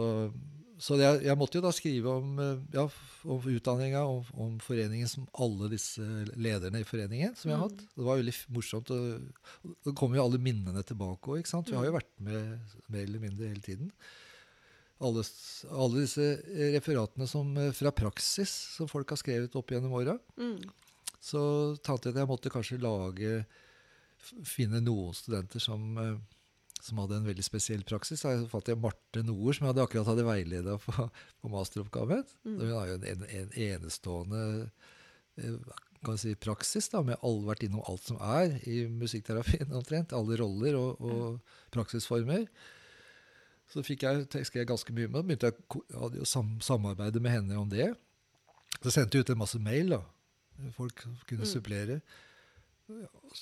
[SPEAKER 2] så jeg, jeg måtte jo da skrive om, eh, ja, om utdanninga, om, om foreningen som alle disse lederne i foreningen som jeg har hatt. Det var veldig morsomt. Og, og det kommer jo alle minnene tilbake òg. Vi har jo vært med mer eller mindre hele tiden. Alle, alle disse referatene som, eh, fra praksis som folk har skrevet opp gjennom åra.
[SPEAKER 1] Mm.
[SPEAKER 2] Så tenkte jeg at jeg måtte kanskje lage Finne noen studenter som, eh, som hadde en veldig spesiell praksis. Da fant jeg Marte Noer, som jeg hadde akkurat hadde veileda på, på masteroppgaven.
[SPEAKER 1] Mm.
[SPEAKER 2] Hun har jo en, en, en enestående eh, kan si, praksis, da, med all, vært innom alt som er i musikkterapien omtrent. Alle roller og, og praksisformer. Så fikk jeg, skrev jeg ganske mye med begynte jeg hadde jo sam, samarbeide med henne om det. Så sendte jeg ut en masse mail. da. Folk kunne
[SPEAKER 1] Mm.
[SPEAKER 2] supplere.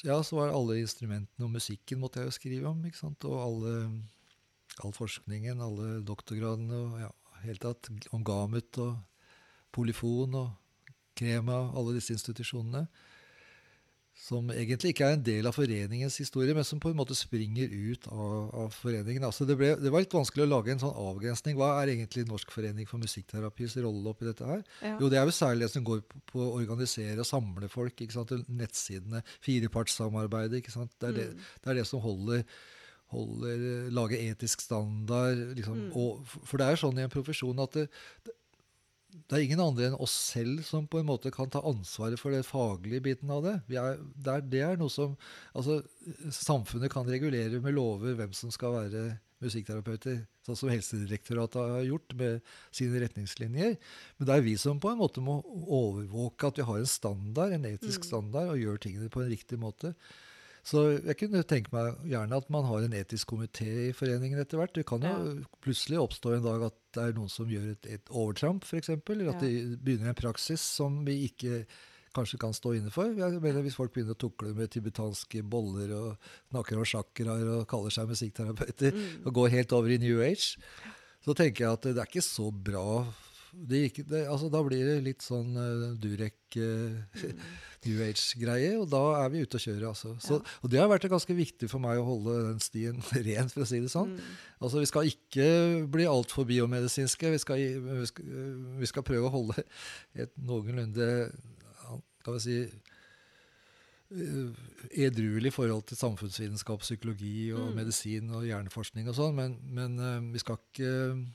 [SPEAKER 2] Ja, så var alle instrumentene og musikken måtte jeg jo skrive om. ikke sant? Og alle, all forskningen, alle doktorgradene og ja, helt tatt om Gamut og Polyfon og Krema, alle disse institusjonene. Som egentlig ikke er en del av foreningens historie, men som på en måte springer ut av, av foreningen. Altså det, ble, det var litt vanskelig å lage en sånn avgrensning. Hva er egentlig Norsk forening for musikkterapis rolle oppi dette her?
[SPEAKER 1] Ja.
[SPEAKER 2] Jo, det er jo særlig det som går på, på å organisere og samle folk. ikke sant? Nettsidene, firepartssamarbeidet. ikke sant? Det er det,
[SPEAKER 1] Mm.
[SPEAKER 2] det, er det som holder, holder Lager etisk standard. liksom.
[SPEAKER 1] Mm.
[SPEAKER 2] Og, for det er sånn i en profesjon at det, det, er ingen andre enn oss selv som på en måte kan ta ansvaret for den faglige biten av det. Er, det, er, det er noe som altså, Samfunnet kan regulere med lover hvem som skal være musikkterapeuter, sånn som Helsedirektoratet har gjort med sine retningslinjer. Men det er vi som på en måte må overvåke at vi har en standard, en etisk standard, og gjør tingene på en riktig måte. Så jeg kunne tenke meg gjerne at man har en etisk komité i foreningen etter hvert. Det kan jo
[SPEAKER 1] Ja.
[SPEAKER 2] plutselig oppstå en dag at det er noen som gjør et, et overtramp, f.eks. Eller at
[SPEAKER 1] Ja.
[SPEAKER 2] de begynner en praksis som vi ikke kanskje kan stå inne for. Jeg mener Hvis folk begynner å tukle med tibetanske boller og snakker om sjakraer og kaller seg musikkterapeuter,
[SPEAKER 1] Mm.
[SPEAKER 2] og går helt over i New Age, så tenker jeg at det er ikke så bra. Det gikk, det, altså, da blir det litt sånn uh, Durek uh,
[SPEAKER 1] Mm.
[SPEAKER 2] New Age-greie, og da er vi ute å kjøre. Altså. Så,
[SPEAKER 1] Ja.
[SPEAKER 2] Og det har vært ganske viktig for meg å holde den stien ren, for å si det sånn.
[SPEAKER 1] Mm.
[SPEAKER 2] Altså, Vi skal ikke bli altfor biomedisinske. Vi skal, vi, skal, vi skal prøve å holde et noenlunde kan vi si, eh, edruelig forhold til samfunnsvitenskap, psykologi og
[SPEAKER 1] Mm.
[SPEAKER 2] medisin og hjerneforskning og sånn, men, men uh, vi skal ikke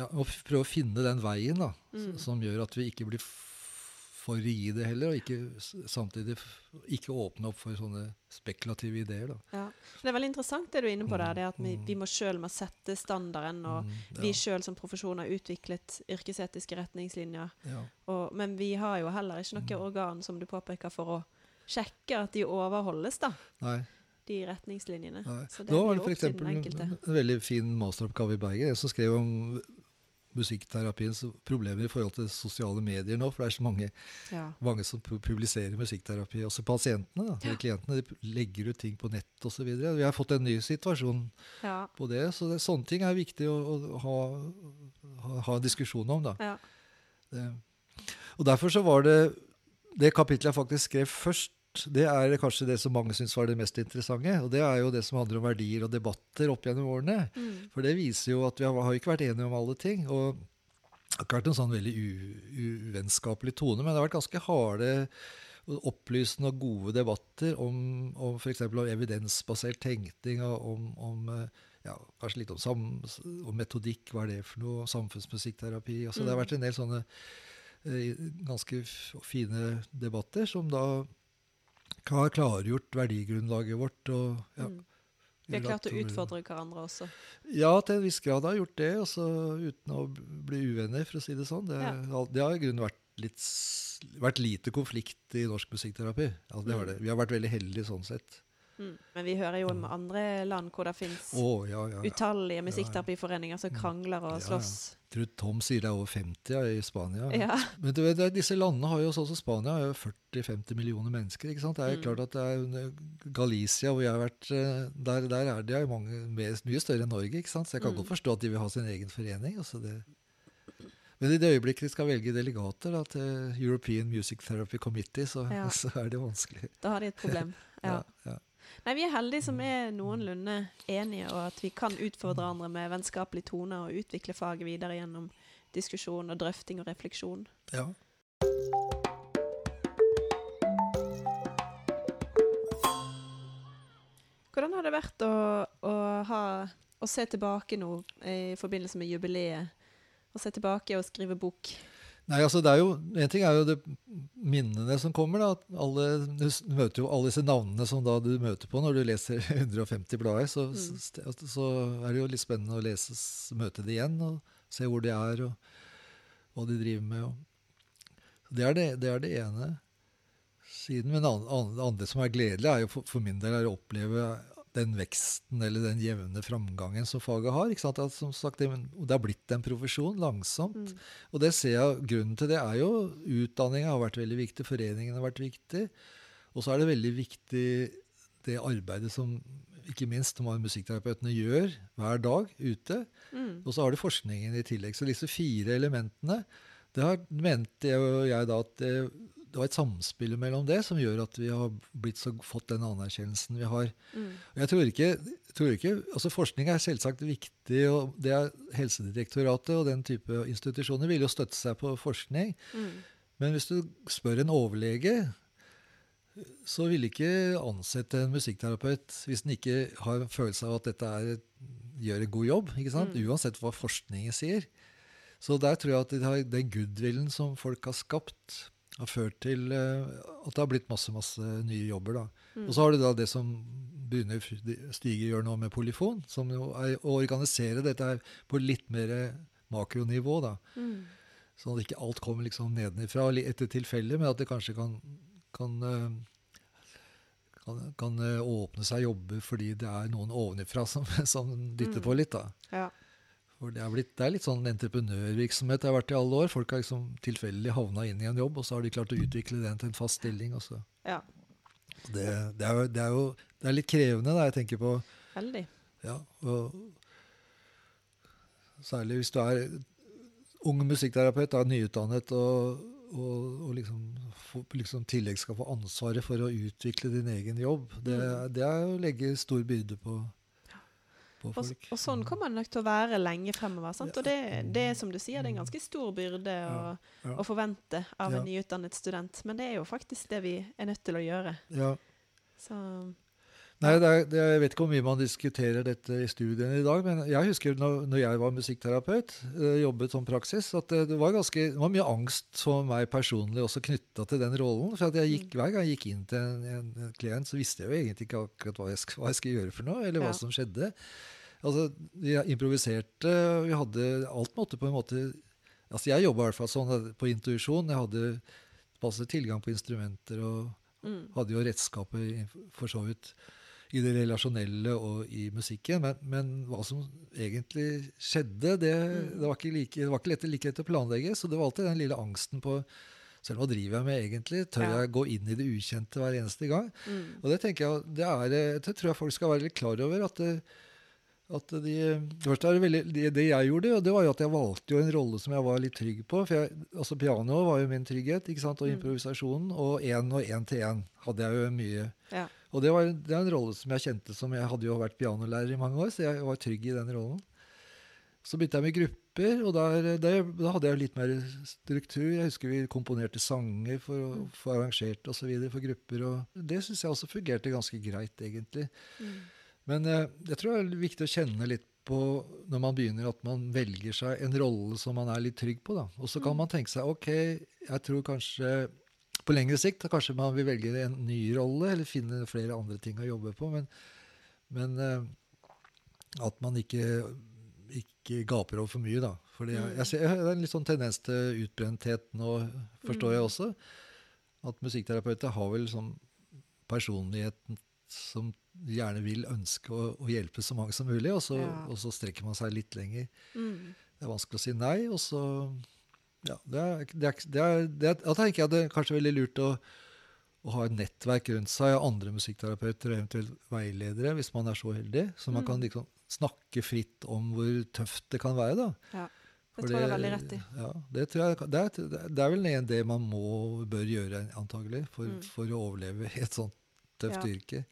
[SPEAKER 2] ja, må prøve å finne den veien da,
[SPEAKER 1] Mm.
[SPEAKER 2] som gjør at vi ikke blir for rigide heller, og ikke samtidig ikke åpne opp for sånne spekulative ideer. da.
[SPEAKER 1] Ja. Det er veldig interessant det du er inne på der, det at vi,
[SPEAKER 2] mm.
[SPEAKER 1] vi må sjøl må sette standarden, og
[SPEAKER 2] Mm,
[SPEAKER 1] vi
[SPEAKER 2] ja,
[SPEAKER 1] sjøl som profesjon har utviklet yrkesetiske retningslinjer.
[SPEAKER 2] ja.
[SPEAKER 1] Og, men vi har jo heller ikke noe
[SPEAKER 2] Mm.
[SPEAKER 1] organ, som du påpeker, for å sjekke at de overholdes, da,
[SPEAKER 2] Nei,
[SPEAKER 1] de retningslinjene.
[SPEAKER 2] nei.
[SPEAKER 1] Så det
[SPEAKER 2] Nå var det
[SPEAKER 1] f.eks.
[SPEAKER 2] en, veldig fin masteroppgave i Bergen, en som skrev om musikkterapiens problemer i forhold til sosiale medier nå, for det er så mange,
[SPEAKER 1] Ja.
[SPEAKER 2] mange som publiserer musikkterapi. Også pasientene, da, ja. klientene, legger ut ting på nett osv. Vi har fått en ny situasjon
[SPEAKER 1] Ja.
[SPEAKER 2] på det, så det, sånne ting er viktig å, å ha, ha, ha en diskusjon om. da.
[SPEAKER 1] ja.
[SPEAKER 2] Det. Og derfor så var det det kapitlet jeg faktisk skrev først, det er kanskje det som mange syns var det mest interessante. Og det er jo det som handler om verdier og debatter opp gjennom årene.
[SPEAKER 1] Mm.
[SPEAKER 2] For det viser jo at vi har, har ikke vært enige om alle ting. Og det har ikke vært en sånn veldig uvennskapelig tone, men det har vært ganske harde opplysende og gode debatter om, om f.eks. evidensbasert tenkning, og om, om eh, ja, kanskje litt om, sam, om metodikk, hva er det for noe, samfunnsmusikkterapi. Altså, Det har
[SPEAKER 1] Mm.
[SPEAKER 2] vært en del sånne eh, ganske fine debatter som da har klargjort verdigrunnlaget vårt. og ja,
[SPEAKER 1] Mm. Vi har klart å utfordre hverandre også.
[SPEAKER 2] ja, til en viss grad har jeg gjort det, også uten å bli uvenner, for å si det sånn. Det,
[SPEAKER 1] Ja.
[SPEAKER 2] det har i grunnen vært, litt, vært lite konflikt i norsk musikkterapi. Altså, det
[SPEAKER 1] Mm.
[SPEAKER 2] det. Vi har vært veldig heldige sånn sett.
[SPEAKER 1] Mm. Men vi hører jo om andre land hvor det fins
[SPEAKER 2] oh, ja, ja. ja.
[SPEAKER 1] utallige musikkterapiforeninger som krangler og
[SPEAKER 2] slåss. Ja, ja.
[SPEAKER 1] slåss.
[SPEAKER 2] tror Tom sier det er over 50 ja, i Spania.
[SPEAKER 1] Ja.
[SPEAKER 2] Men du vet, disse landene har jo sånn som Spania har jo 40-50 millioner mennesker. ikke sant? Det er
[SPEAKER 1] Mm.
[SPEAKER 2] klart at det er Galicia, hvor jeg har vært, eh, der, der er de mange, mye større enn Norge. ikke sant? Så jeg kan
[SPEAKER 1] Mm.
[SPEAKER 2] godt forstå at de vil ha sin egen forening. altså det... Men i det øyeblikket de skal velge delegater da, til European Music Therapy Committee, så,
[SPEAKER 1] Ja.
[SPEAKER 2] så er det vanskelig.
[SPEAKER 1] Da har de et problem. Ja.
[SPEAKER 2] Ja, ja.
[SPEAKER 1] Nei, vi er heldige som er noenlunde enige, og at vi kan utfordre andre med vennskapelig tone og utvikle faget videre gjennom diskusjon og drøfting og refleksjon.
[SPEAKER 2] ja.
[SPEAKER 1] Hvordan har det vært å, å ha å se tilbake nå i forbindelse med jubileet? Å se tilbake og skrive bok?
[SPEAKER 2] Nei, altså det er jo, En ting er jo det minnene som kommer. da, alle, Du møter jo alle disse navnene som da du møter på når du leser 150 blader. Så, mm. så, så er det jo litt spennende å lese, møte det igjen og se hvor de er, og hva de driver med. Og. Det, er det, det er det ene siden. Men det andre som er gledelig, er jo for, for min del er å oppleve den veksten eller den jevne framgangen som faget har. ikke sant? At, som sagt, det, det har blitt en profesjon langsomt. Mm. Og det ser jeg, grunnen til det er jo utdanninga har vært veldig viktig, foreningen har vært viktig. Og så er det veldig viktig det arbeidet som ikke minst musikkterapeutene gjør hver dag ute. Mm. Og så har du forskningen i tillegg. Så disse fire elementene det har, mente jeg, jeg da at det, det var et samspill mellom det som gjør at vi har så, fått den anerkjennelsen vi har. Mm. Jeg tror ikke, tror ikke, altså Forskning er selvsagt viktig, og det er Helsedirektoratet og den type institusjoner vil jo støtte seg på forskning. Mm. Men hvis du spør en overlege, så vil ikke ansette en musikkterapeut hvis den ikke har en følelse av at dette er, gjør en god jobb. Mm. Uansett hva forskningen sier. Så der tror jeg at den goodwillen som folk har skapt, har ført til uh, at det har blitt masse masse nye jobber. da. Mm. Og så har du da det som begynner Stige gjør nå med Polyfon, som jo er å organisere dette her på litt mer makronivå. da. Mm. Sånn at ikke alt kommer liksom nedenifra etter tilfelle, men at det kanskje kan, kan, uh, kan, kan uh, åpne seg jobber fordi det er noen ovenifra som, som dytter mm. på litt. da. Ja. For det er, blitt, det er litt sånn entreprenørvirksomhet det har vært i alle år. Folk har liksom tilfeldig havna inn i en jobb, og så har de klart å utvikle den til en fast stilling. Også. Ja. Det, det, er det, er jo, det er litt krevende, da, jeg tenker på.
[SPEAKER 1] Veldig.
[SPEAKER 2] Ja, Særlig hvis du er ung musikkterapeut, er nyutdannet, og, og, og liksom, liksom tillegg skal få ansvaret for å utvikle din egen jobb. Det, mm. det er å legge stor byrde på
[SPEAKER 1] på folk. Og, og, sånn kommer det nok til å være lenge fremover. Sant? Og det, det er som du sier, det er en ganske stor byrde å, å forvente av en nyutdannet student. Men det er jo faktisk det vi er nødt til å gjøre. Ja.
[SPEAKER 2] Så, Nei, det er, Jeg vet ikke hvor mye man diskuterer dette i studiene i dag, men jeg husker når, når jeg var musikkterapeut, øh, jobbet som praksis, at det, det, var ganske, det var mye angst for meg personlig også knytta til den rollen. For at jeg gikk, mm. hver gang jeg gikk inn til en, en, en klient, så visste jeg jo egentlig ikke akkurat hva jeg, hva jeg skulle gjøre for noe, eller hva som skjedde. Altså, Vi improviserte. vi hadde Alt måtte på en måte altså Jeg jobba i hvert fall sånn på intuisjon. Jeg hadde passe tilgang på instrumenter og mm. hadde jo redskaper for så vidt i det relasjonelle og i musikken. Men, men hva som egentlig skjedde, det, det, var, ikke like, det var ikke lett, like lett å planlegge. Så det var alltid den lille angsten på selv hva driver jeg med egentlig? Tør ja. jeg gå inn i det ukjente hver eneste gang? Mm. Og det tenker jeg, det, er, det tror jeg folk skal være litt klar over. at det, at de, det, veldig, det, det, jeg gjorde, det var jo at jeg valgte jo en rolle som jeg var litt trygg på. for jeg, altså Pianoet var jo min trygghet, ikke sant, og mm. improvisasjonen. Og én og én til én hadde jeg jo mye. Ja. Og det, var, det er en rolle som jeg kjente som Jeg hadde jo vært pianolærer i mange år, så jeg var trygg i den rollen. Så begynte jeg med grupper, og der, der, da hadde jeg litt mer struktur. Jeg husker vi komponerte sanger for å mm. få arrangert osv. for grupper. og Det syns jeg også fungerte ganske greit, egentlig. Mm. Men eh, jeg tror det er viktig å kjenne litt på når man begynner, at man velger seg en rolle som man er litt trygg på. da. Og så kan mm. man tenke seg ok, jeg tror kanskje på lengre sikt kanskje man vil velge en ny rolle, eller finne flere andre ting å jobbe på. Men, men uh, at man ikke, ikke, gaper over for mye, da. For jeg, ser, det er en litt sånn tendens til utbrenthet nå, forstår jeg mm. også. At musikkterapeuter har vel sånn personligheten som gjerne vil ønske å, å, hjelpe så mange som mulig, og så, ja. og så, strekker man seg litt lenger. Mm. Det er vanskelig å si nei, og så Ja, det er, det er, det er, det er Da tenker jeg det er kanskje veldig lurt å, å ha et nettverk rundt seg av andre musikkterapeuter og eventuelt veiledere, hvis man er så heldig, så man mm. kan liksom snakke fritt om hvor tøft det kan være. da. Ja.
[SPEAKER 1] Det tror jeg er veldig rett i.
[SPEAKER 2] Ja, det, jeg, det, er, det, er, vel det man må, bør gjøre, antagelig, for, mm. for å overleve i et sånt tøft ja. yrke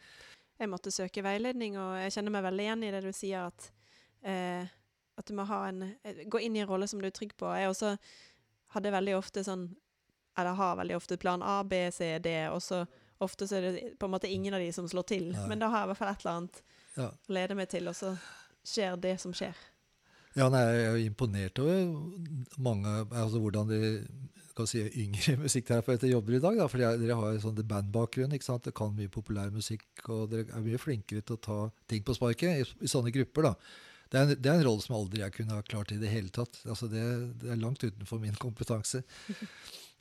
[SPEAKER 1] jeg måtte søke veiledning, og jeg kjenner meg veldig igjen i det du sier, at, eh, at du må ha en, eh, gå inn i en rolle som du er trygg på. Jeg også hadde veldig ofte sånn Eller har veldig ofte plan A, B, C, D, og så ofte så er det på en måte ingen av de som slår til. Nei. Men da har jeg i hvert fall et eller annet ja. å lede meg til, og så skjer det som skjer.
[SPEAKER 2] Ja, nei, Jeg er imponert over mange, altså hvordan de kan si, yngre musikkterapeuter jobber i dag. Da, for dere har en sånn bandbakgrunn. ikke sant? Dere kan mye populær musikk, og dere er mye flinkere til å ta ting på sparket i, i sånne grupper. da. Det er, en, det er, en, rolle som aldri jeg kunne ha klart i det hele tatt. Altså det, det er langt utenfor min kompetanse.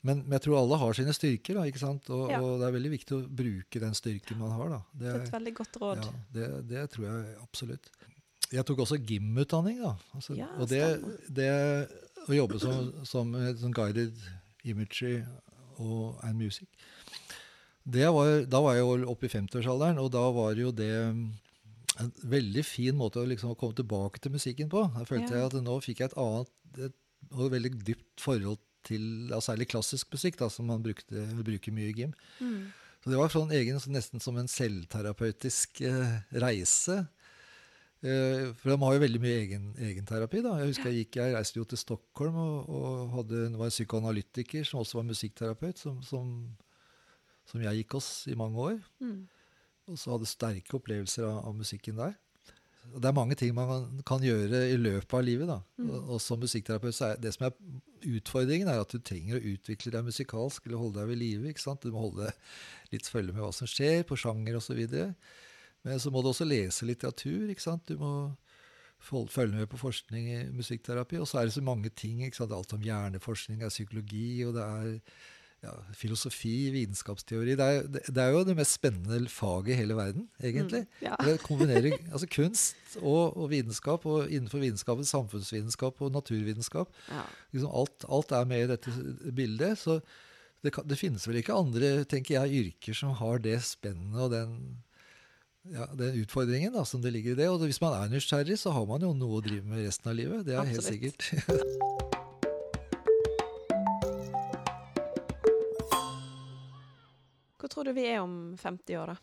[SPEAKER 2] Men, men, jeg tror alle har sine styrker, da, ikke sant? Og, ja. og, det er veldig viktig å bruke den styrken man har. Da.
[SPEAKER 1] Det, er, det et veldig godt råd.
[SPEAKER 2] Ja, det, det, tror jeg absolutt. Jeg tok også gymutdanning. da. Altså, ja, og det, å jobbe som, som, som guided imagery og and music var, Da var jeg jo oppe i 50-årsalderen, og da var jo det en veldig fin måte å liksom komme tilbake til musikken på. Da følte ja. jeg at nå fikk jeg et annet et, og veldig dypt forhold til ja, særlig klassisk musikk, da, som man brukte, bruker mye i gym. Mm. Så det var sånn egen, nesten som en selvterapeutisk eh, reise. Eh, for de har jo veldig mye egen, egenterapi. da. Jeg husker jeg gikk, jeg reiste jo til Stockholm og, og hadde, var en psykoanalytiker som også var musikkterapeut, som, som, som jeg gikk hos i mange år. Mm. Og så hadde sterke opplevelser av, av musikken der. Det er mange ting man kan gjøre i løpet av livet. da. Mm. Og, og, som musikkterapeut så er det som er utfordringen, er at du trenger å utvikle deg musikalsk eller holde deg ved live. ikke sant? Du må holde litt følge med hva som skjer på sjanger osv. Men så må du også lese litteratur. ikke sant? Du må følge med på forskning i musikkterapi. Og så er det så mange ting. ikke sant? Alt om hjerneforskning, det er psykologi, og det er ja, filosofi, vitenskapsteori det det er, jo det mest spennende faget i hele verden, egentlig. Mm, ja. Det kombinerer altså kunst og, og, vitenskap, og innenfor vitenskapen samfunnsvitenskap og naturvitenskap. Ja. Liksom alt, alt, er med i dette bildet. Så det, kan, det, finnes vel ikke andre tenker jeg, yrker som har det spennet og den, ja, den utfordringen da, som det ligger i det. Og hvis man er nysgjerrig, så har man jo noe å drive med resten av livet. Det er Absolutt. helt sikkert.
[SPEAKER 1] Hvor tror du vi er om 50 år, da?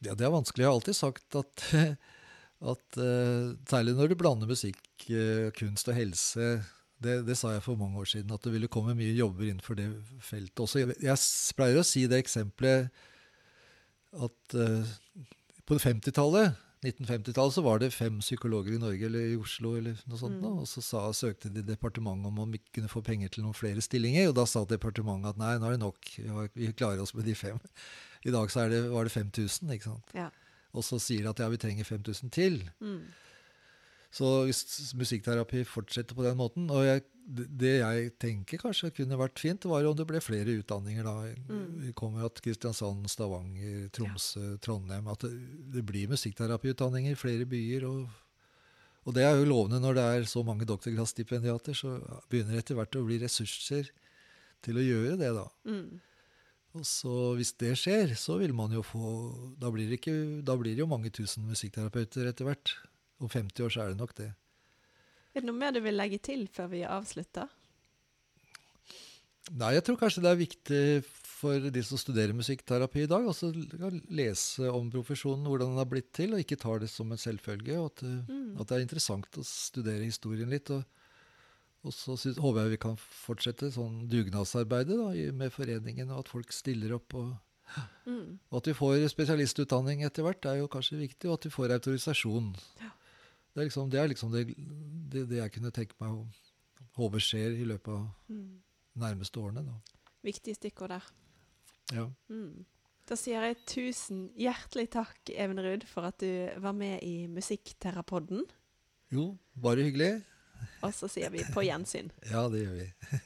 [SPEAKER 2] Ja, det er vanskelig. Jeg har alltid sagt at, at uh, særlig når du blander musikk, uh, kunst og helse det, det, sa jeg for mange år siden, at det ville komme mye jobber innenfor det feltet også. Jeg, jeg pleier å si det eksempelet at uh, på 50-tallet 1950-tallet så var det fem psykologer i Norge eller i Oslo. eller noe sånt. Mm. Og så sa, søkte de departementet om om vi kunne få penger til noen flere stillinger. Og da sa departementet at nei, nå er det nok. Vi klarer oss med de fem. I dag så det, var det 5000. ikke sant? Ja. Og så sier de at ja, vi trenger 5000 til. Mm. Så hvis musikkterapi fortsetter på den måten Og jeg, det jeg tenker kanskje kunne vært fint, var om det ble flere utdanninger. da. Mm. Vi kommer at Kristiansand, Stavanger, Tromsø, ja. Trondheim At det, det blir musikkterapiutdanninger i flere byer. Og, og, det er jo lovende når det er så mange doktorgradsstipendiater. Så begynner det etter hvert å bli ressurser til å gjøre det, da. Mm. Og så Hvis det skjer, så vil man jo få Da blir det, ikke, da blir det jo mange tusen musikkterapeuter etter hvert. Om 50 år så er det nok det.
[SPEAKER 1] Er det noe mer du vil legge til før vi avslutter?
[SPEAKER 2] Nei, jeg tror kanskje det er viktig for de som studerer musikkterapi i dag, også å lese om profesjonen, hvordan den har blitt til, og ikke tar det som en selvfølge. og At, mm. at det er interessant å studere historien litt. og og så synes, håper jeg vi kan fortsette sånn dugnadsarbeidet da, med foreningen, og at folk stiller opp. og Mm. Og at vi får spesialistutdanning etter hvert, er jo kanskje viktig, og at vi får autorisasjon. Ja. Det er liksom det, er liksom det, det, det, jeg kunne tenke meg å håpe skjer i løpet av mm. nærmeste årene. Da.
[SPEAKER 1] Viktige stikkord der.
[SPEAKER 2] Ja.
[SPEAKER 1] Mm. Da sier jeg tusen hjertelig takk, Even Ruud, for at du var med i Musikkterapodden.
[SPEAKER 2] Jo, bare hyggelig.
[SPEAKER 1] Og så sier vi på gjensyn.
[SPEAKER 2] ja, det gjør vi.